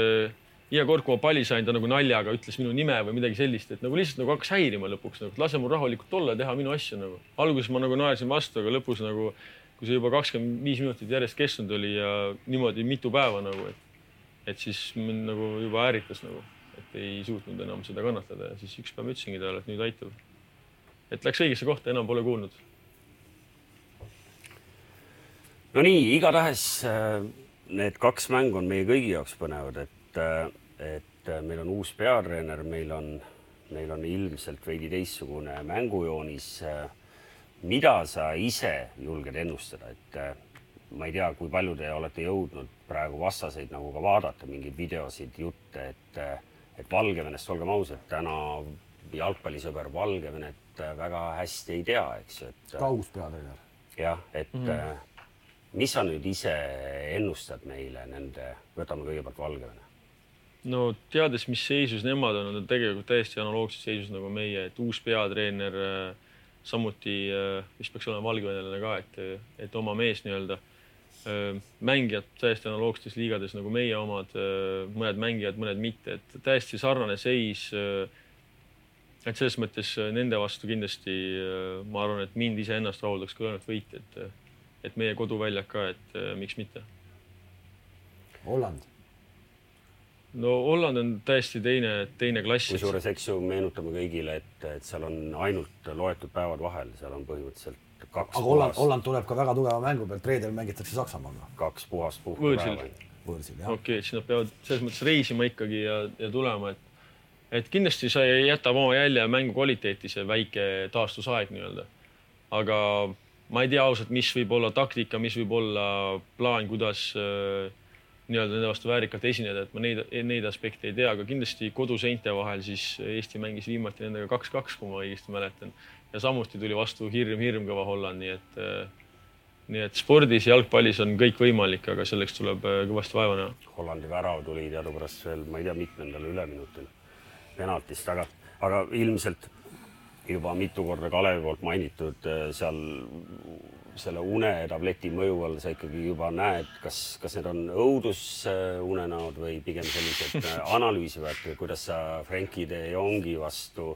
C: iga kord, kui ma palli sain, ta nagu naljaga ütles minu nime või midagi sellist, et nagu lihtsalt nagu hakkas häirima lõpuks nagu, lase mul rahulikult olla teha minu asja nagu. alguses ma nagu naersin vastu, aga lõpus nagu, kui see juba kakskümmend viis minutit järjest kestnud oli ja niimoodi mitu päeva nagu, et, et siis mind nagu juba ärritas nagu, et ei suutnud enam seda kannatada ja siis üks päev ütlesingi talle, et nüüd aitab. et läks õigesse kohta, enam pole kuulnud
B: no nii, igatahes äh, need kaks mängu on meie kõigi jaoks põnevad, et, äh, et äh, meil on uus peatreener, meil on, meil on ilmselt veidi teistsugune mängujoonis. mida sa ise julged ennustada, et ma ei tea, kui palju te olete jõudnud praegu vastaseid nagu ka vaadata, mingeid videosid, jutte, et, et Valgevenest, olgem ausad, täna jalgpallisõber Valgevenet väga hästi ei tea, eks ju, et.
A: ka uus peatreener.
B: jah, et mm -hmm mis sa nüüd ise ennustad meile nende, võtame kõigepealt Valgevene?
C: no teades, mis seisus nemad on, nad on tegelikult täiesti analoogses seisus nagu meie, et uus peatreener äh, samuti, mis äh, peaks olema valgevenelane ka, et, et oma mees nii-öelda. Äh, mängijad täiesti analoogsetes liigades nagu meie omad, mõned mängijad, mõned mitte, et täiesti sarnane seis. et selles mõttes nende vastu kindlasti ma arvan, et mind iseennast rahuldaks ka ainult võit, et et meie koduväljak ka, et äh, miks mitte.
A: Holland?
C: no Holland on täiesti teine, teine klass.
B: kusjuures, eks ju, meenutame kõigile, et, et seal on ainult loetud päevad vahel, seal on põhimõtteliselt.
A: Aga Holland, Holland tuleb ka väga tugeva mängu pealt, reedel mängitakse Saksamaaga.
B: kaks puhast puhkepäeva.
C: võõrsil, jah. okei okay,, siis nad peavad selles mõttes reisima ikkagi ja, ja tulema, et et kindlasti see jätab oma jälje mängu kvaliteeti, see väike taastusaeg nii-öelda. aga ma ei tea ausalt, mis võib olla taktika, mis võib olla plaan, kuidas äh, nii-öelda nende vastu väärikalt esineda, et ma neid, neid aspekte ei tea, aga kindlasti koduseinte vahel siis Eesti mängis viimati nendega kaks-kaks, kui ma õigesti mäletan. Ja samuti tuli vastu hirm, hirmkõva Holland, nii et äh, nii et spordis ja jalgpallis on kõik võimalik, aga selleks tuleb äh, kõvasti vaeva näha.
B: Hollandi värav tuli teadupärast veel, ma ei tea, mitmendal üleminutil penaltist, aga, aga ilmselt juba mitu korda Kalevi poolt mainitud äh, seal selle unetableti mõju all sa ikkagi juba näed, kas, kas need on õudusunenäod või pigem sellised äh, analüüsivad, kuidas sa Frenkie de Jongi vastu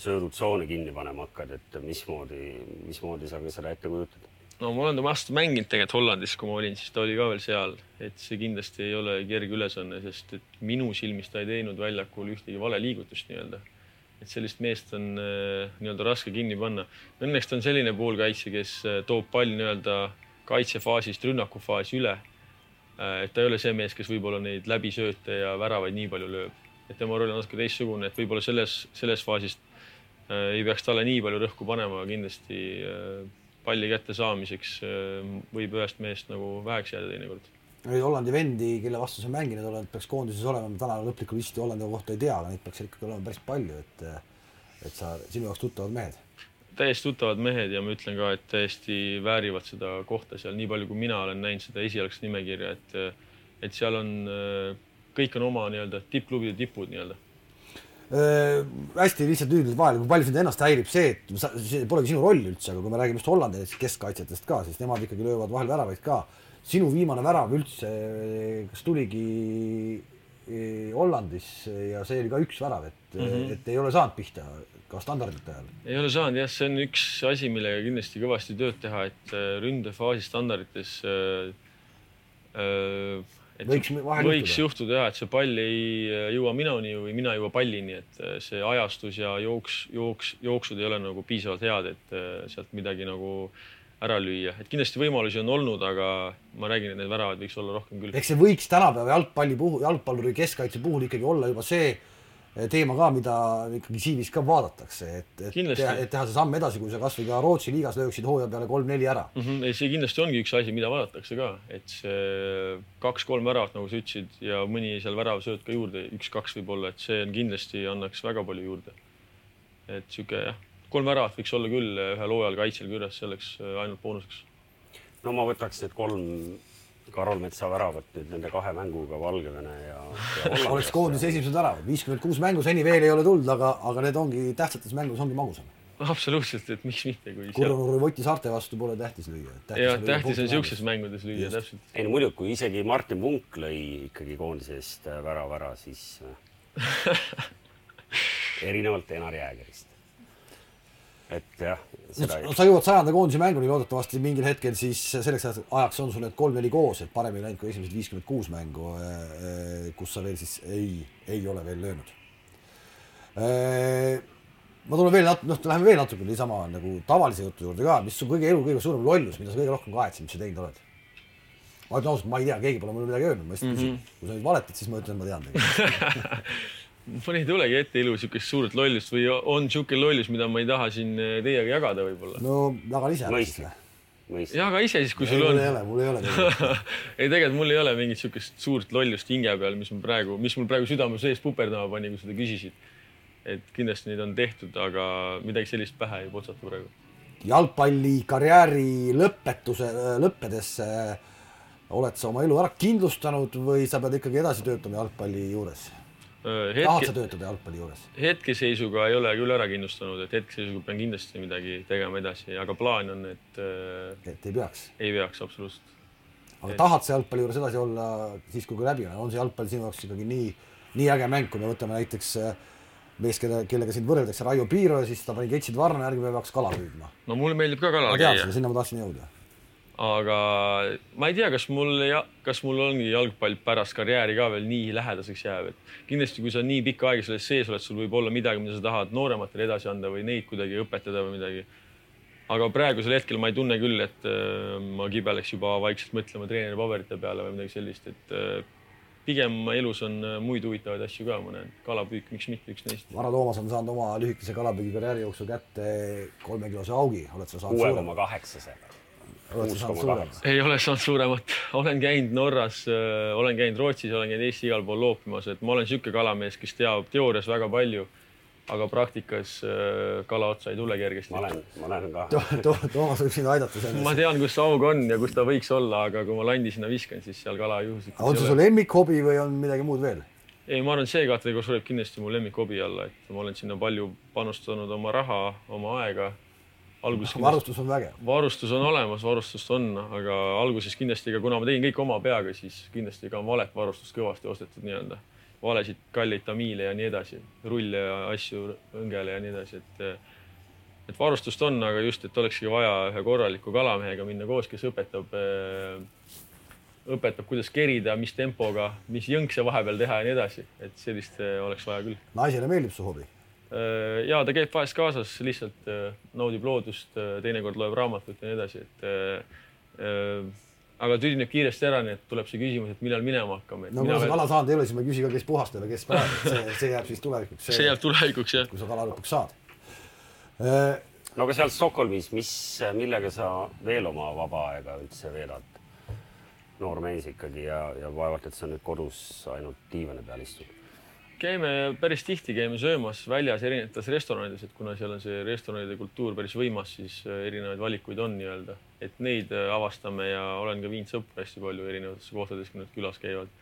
B: söödutsoone kinni panema hakkad, et mismoodi, mismoodi sa seda ette kujutad?
C: no ma olen tema vastu mänginud tegelikult Hollandis, kui ma olin, siis ta oli ka veel seal, et see kindlasti ei ole kerge ülesanne, sest et minu silmis ta ei teinud väljakul ühtegi valeliigutust nii-öelda et sellist meest on äh, nii-öelda raske kinni panna. Õnneks ta on selline poolkaitsja, kes äh, toob palli nii-öelda kaitsefaasist rünnakufaasi üle. Äh, et ta ei ole see mees, kes võib-olla neid läbisööte ja väravaid nii palju lööb, et tema roll on natuke teistsugune, et võib-olla selles, selles faasist ei peaks talle nii palju rõhku panema, aga kindlasti palli kätte saamiseks võib ühest mehest nagu väheks jääda teinekord.
A: Hollandi vendi, kelle vastu sa mänginud oled, peaks koondises olema, ma täna lõplikku listi Hollandi kohta ei tea, aga neid peaks ikkagi olema päris palju, et et sa, sinu jaoks tuttavad mehed.
C: täiesti tuttavad mehed ja ma ütlen ka, et täiesti väärivad seda kohta seal, nii palju kui mina olen näinud seda esialgset nimekirja, et et seal on, kõik on oma nii-öelda tippklubide tipud nii-öelda
A: äh,. hästi lihtsalt lühidalt vahele, kui palju sind ennast häirib see, et sa, see polegi sinu roll üldse, aga kui me räägime just Hollandi keskkaitsjatest ka, siis nemad ikkagi löövad vahel väravaid ka sinu viimane värav üldse, kas tuligi eh, Hollandis ja see oli ka üks värav, et mm, -hmm. et ei ole saanud pihta ka standardite ajal?
C: ei ole saanud jah, see on üks asi, millega kindlasti kõvasti tööd teha, et äh, ründefaasi standardites äh, äh, võiks, võiks juhtuda jah, et see pall ei jõua minuni või mina ei jõua pallini, et see ajastus ja jooks, jooks, jooksud ei ole nagu piisavalt head, et sealt midagi nagu äh, ära lüüa, et kindlasti võimalusi on olnud, aga ma räägin, et neid väravaid võiks olla rohkem küll.
A: eks see võiks tänapäeva jalgpalli puhul, jalgpalluri keskkaitse puhul ikkagi olla juba see teema ka, mida ikkagi CV-s ka vaadatakse, et, et teha, et teha see samm edasi, kui sa kasvõi ka Rootsi liigas lööksid hooaja peale kolm-neli ära
C: mm. -hmm. ei, see kindlasti ongi üks asi, mida vaadatakse ka, et see kaks-kolm väravat, nagu sa ütlesid, ja mõni seal väravasööt ka juurde, üks-kaks võib-olla, et see on kindlasti annaks väga palju juurde. et sihuke jah kolm väravat võiks olla küll ühel hooajal kaitsel kirjas, selleks äh, ainult boonuseks.
B: no ma võtaks need kolm Karol Metsa väravat nüüd nende kahe mänguga Valgevene ja,
A: ja oleks koondise esimesed väravad, viiskümmend kuus mängu seni veel ei ole tulnud, aga, aga need ongi tähtsates mängus ongi magusam
C: absoluutselt, et miks mitte, kui
A: Kurrunurme Voti saarte vastu pole tähtis lüüa.
C: jah, tähtis on niisugustes mängudes lüüa, täpselt.
B: ei no muidugi, kui isegi Martin Punk lõi ikkagi koondise eest värava ära, siis erinevalt Enar Jäägerist. et jah.
A: No sa jõuad sajanda koondise mänguni loodetavasti mingil hetkel, siis selleks ajaks on sul need kolm-neli koos, et parem ei läinud kui esimesed viiskümmend kuus mängu, kus sa veel siis ei, ei ole veel löönud. Ma tulen veel nat-, noh, läheme veel natuke niisama nagu tavalise jutu juurde ka, mis su kõige elu kõige suurem lollus, mida sa kõige rohkem kahetsed, mis sa teinud oled? ma ütlen ausalt, ma ei tea, keegi pole mulle midagi öelnud, ma lihtsalt küsin. Mm -hmm.. kui sa nüüd valetad, siis ma ütlen, ma tean tegelikult
C: mul ei tulegi ette elu niisugust suurt lollust või on niisugune lollus, mida ma ei taha siin teiega jagada võib-olla.
A: no jaga ise.
C: mõista. jaga ise siis, kui ei, sul on.
A: mul ei ole, mul ei ole
C: ei, tegelikult mul ei ole mingit niisugust suurt lollust hinge peal, mis mul praegu, mis mul praegu südame sees puperdama pani, kui seda küsisid et kindlasti neid on tehtud, aga midagi sellist pähe ei potsata praegu.
A: jalgpallikarjääri lõpetuse, lõppedes oled sa oma elu ära kindlustanud või sa pead ikkagi edasi töötama jalgpalli juures? Hetke... tahad sa töötada jalgpalli juures?
C: hetkeseisuga ei ole küll ära kindlustanud, et hetkeseisuga pean kindlasti midagi tegema edasi, aga plaan on, et.
A: et ei peaks?
C: ei peaks absoluutselt.
A: aga et... tahad sa jalgpalli juures edasi olla siis, kui läbi on, on see jalgpall sinu jaoks ikkagi nii, nii äge mäng, kui me võtame näiteks mees, kelle, kellega sind võrreldakse, Raio Piiro siis ta pani ketsid varna, järgmine päev hakkas kala püüdma.
C: no mulle meeldib ka kalal
A: käia. sinna ma tahtsin jõuda.
C: Aga ma ei tea, kas mul, kas mul ongi jalgpall pärast karjääri ka veel nii lähedaseks jääb, et kindlasti, kui sa nii pikka aega selles sees oled, sul võib olla midagi, mida sa tahad noorematele edasi anda või neid kuidagi õpetada või midagi. aga praegusel hetkel ma ei tunne küll, et äh, ma kibeleks juba vaikselt mõtlema treeneripaberite peale või midagi sellist, et äh, pigem elus on äh, muid huvitavaid asju ka, ma näen, kalapüük, miks mitte üks neist.
A: Vara Toomas on saanud oma lühikese kalapüügikarjääri jooksul kätte kolmekilose augi, oled sa saanud?
B: kuue koma kaheksasega.
A: Oled sa saanud suuremat?
C: ei ole saanud suuremat, olen käinud Norras äh,, olen käinud Rootsis, olen käinud Eesti igal pool loopimas, et ma olen niisugune kalamees, kes teab teoorias väga palju aga praktikas äh, kala otsa ei tule kergesti.
B: ma olen, ma olen ka
A: to,. To, Toomas võib sind aidata selles.
C: ma tean, kus see aug on ja kus ta võiks olla, aga kui ma landi sinna viskan, siis seal kala juhuslikult.
A: on see su lemmikhobi või on midagi muud veel?
C: ei, ma arvan, see kategooria sureb kindlasti mu lemmikhobi alla, et ma olen sinna palju panustanud oma raha, oma aega.
A: Alguses varustus on vägev.
C: varustus on olemas, varustust on, aga alguses kindlasti ka, kuna ma tegin kõik oma peaga, siis kindlasti ka valet varustust kõvasti ostetud nii-öelda valesid kalleid tamiile ja nii edasi, rulle ja asju õngele ja nii edasi, et et varustust on, aga just, et olekski vaja ühe korraliku kalamehega minna koos, kes õpetab, õpetab, kuidas kerida, mis tempoga, mis jõnkse vahepeal teha ja nii edasi, et sellist oleks vaja küll.
A: naisele meeldib su hobi?
C: Ja ta käib vahest kaasas, lihtsalt naudib loodust, teinekord loeb raamatut ja nii edasi, et aga tüdineb kiiresti ära, nii et tuleb see küsimus, et millal minema hakkame.
A: no kui sa kala saanud ei ole, siis ma ei küsi ka, kes puhastab ja kes praegu, see, see jääb siis tulevikuks.
C: see jääb tulevikuks, jah.
A: kui sa kala lõpuks saad.
B: no aga seal Stockholmis, mis, millega sa veel oma vaba aega üldse veedad? noor mees ikkagi ja, ja vaevalt, et sa nüüd kodus ainult diivani peal istud
C: käime päris tihti, käime söömas väljas erinevates restoranides, et kuna seal on see restoranide kultuur päris võimas, siis äh, erinevaid valikuid on nii-öelda, et neid äh, avastame ja olen ka viinud sõpru hästi palju erinevates kohtades, kui nad külas käivad.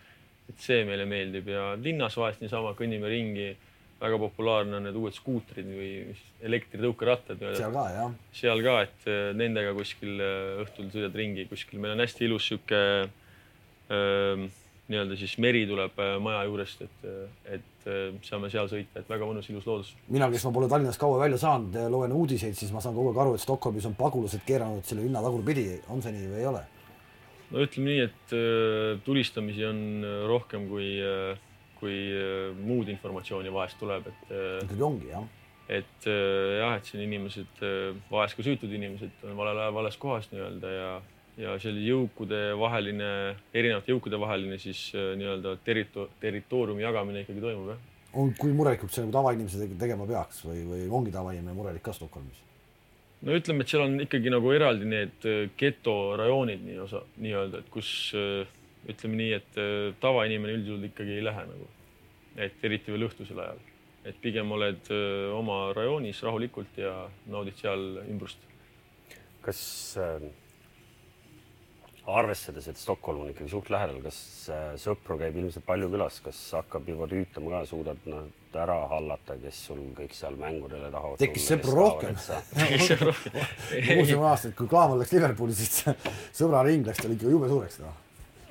C: et see meile meeldib ja linnas vahest niisama kõnnime ringi. väga populaarne on need uued skuutrid või elektritõukerattad.
A: seal ka jah.
C: seal ka, et äh, nendega kuskil õhtul sõidad ringi kuskil, meil on hästi ilus sihuke ähm, nii-öelda siis meri tuleb maja juurest, et, et et äh, saame seal sõita, et väga mõnus, ilus loodus.
A: mina, kes ma pole Tallinnast kaua välja saanud, loen uudiseid, siis ma saan kogu aeg aru, et Stockholmis on pagulased keeranud selle linna tagurpidi, on see nii või ei ole?
C: no ütleme nii, et äh, tulistamisi on äh, rohkem kui, kui muud informatsiooni vahest tuleb, et.
A: ikkagi ongi jah
C: et jah, et siin inimesed, vahest ka süütud inimesed on valel ajal vales kohas nii-öelda ja ja see oli jõukude vaheline, erinevate jõukude vaheline siis äh, nii-öelda territo-, territooriumi jagamine ikkagi toimub, jah.
A: on, kui murelikuks see nagu tavainimese tegema peaks või, või ongi tavainimene murelik ka Stockholmis?
C: no ütleme, et seal on ikkagi nagu eraldi need äh, getorajoonid nii osa, nii-öelda, et kus äh, ütleme nii, et tavainimene üldjuhul ikkagi ei lähe nagu, et eriti veel õhtusel ajal, et pigem oled oma rajoonis rahulikult ja naudid seal ümbrust.
B: kas äh arvestades, et Stockholm on ikkagi suht lähedal, kas äh, sõpru käib ilmselt palju külas, kas hakkab juba tüütama ka, suudad nad ära hallata, kes sul kõik seal mängudele tahavad
A: tekkis sõpru rohkem. kuulsime aastaid, kui Klaavan läks Liverpooli, siis sõbraring läks tal ikka jube suureks no..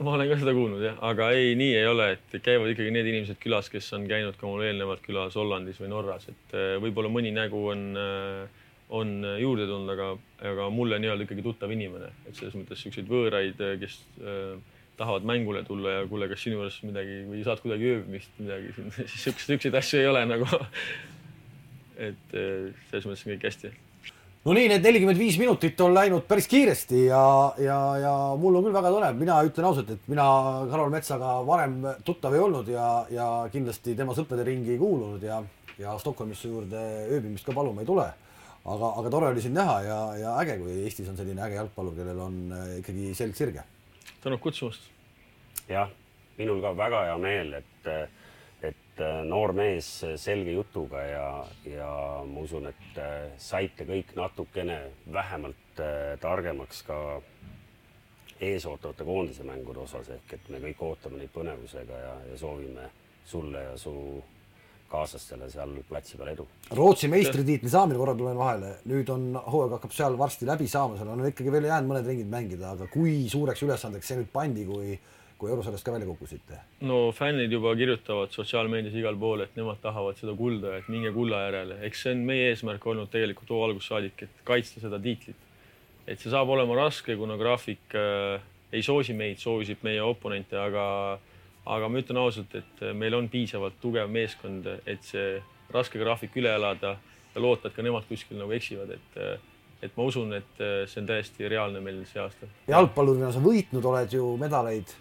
C: ma olen ka seda kuulnud jah, aga ei, nii ei ole, et käivad ikkagi need inimesed külas, kes on käinud ka mul eelnevalt külas Hollandis või Norras, et äh, võib-olla mõni nägu on äh, on juurde tulnud, aga, aga mulle nii-öelda ikkagi tuttav inimene, et selles mõttes siukseid võõraid, kes äh, tahavad mängule tulla ja kuule, kas sinu juures midagi või saad kuidagi ööbimist, midagi siin, siis siukseid, siukseid asju ei ole nagu. et äh, selles mõttes on kõik hästi.
A: no nii, need nelikümmend viis minutit on läinud päris kiiresti ja, ja, ja mul on küll väga tore, mina ütlen ausalt, et mina Karol Metsaga varem tuttav ei olnud ja, ja kindlasti tema sõprade ringi ei kuulunud ja, ja Stockholmisse juurde ööbimist ka paluma ei tule aga, aga tore oli sind näha ja, ja äge, kui Eestis on selline äge jalgpallur, kellel on äh, ikkagi selg sirge.
C: tänud kutsumast.
B: jah, minul ka väga hea meel, et, et äh, noor mees selge jutuga ja, ja ma usun, et äh, saite kõik natukene vähemalt targemaks ka eesootavate koondise mängude osas ehk et me kõik ootame neid põnevusega ja, ja soovime sulle ja su kaaslastele seal platsi peal edu.
A: Rootsi meistritiitli saamine, korra tulen vahele, nüüd on, hooaeg hakkab seal varsti läbi saama, seal on ikkagi veel jäänud mõned ringid mängida, aga kui suureks ülesandeks see nüüd pandi, kui, kui eurosarjast ka välja kukkusite?
C: no fännid juba kirjutavad sotsiaalmeedias igal pool, et nemad tahavad seda kulda, et minge kulla järele, eks see on meie eesmärk olnud tegelikult hoo algusest saadik, et kaitsta seda tiitlit. et see saab olema raske, kuna graafik äh, ei soosi meid, soosib meie oponente, aga aga ma ütlen ausalt, et meil on piisavalt tugev meeskond, et see raske graafik üle elada ja loota, et ka nemad kuskil nagu eksivad, et et ma usun, et see on täiesti reaalne meil see aasta.
A: jalgpallurina sa võitnud oled ju medaleid?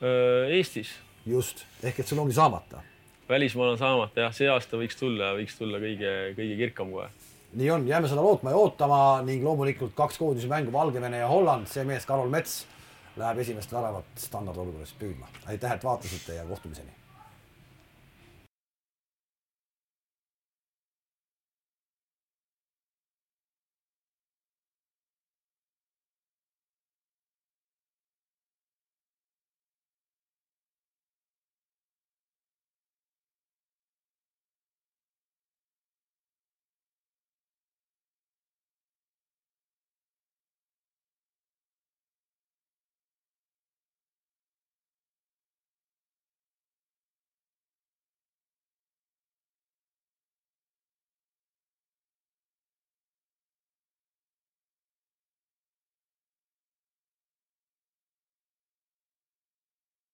C: Eestis.
A: just, ehk et sul ongi saamata.
C: välismaal on saamata jah, see aasta võiks tulla, võiks tulla kõige, kõige kirkam kohe.
A: nii on, jääme seda lootma ja ootama ning loomulikult kaks koondise mängu Valgevene ja Holland, see mees Karol Mets läheb esimest väravat standardolukorras püüdma. aitäh, et vaatasite ja kohtumiseni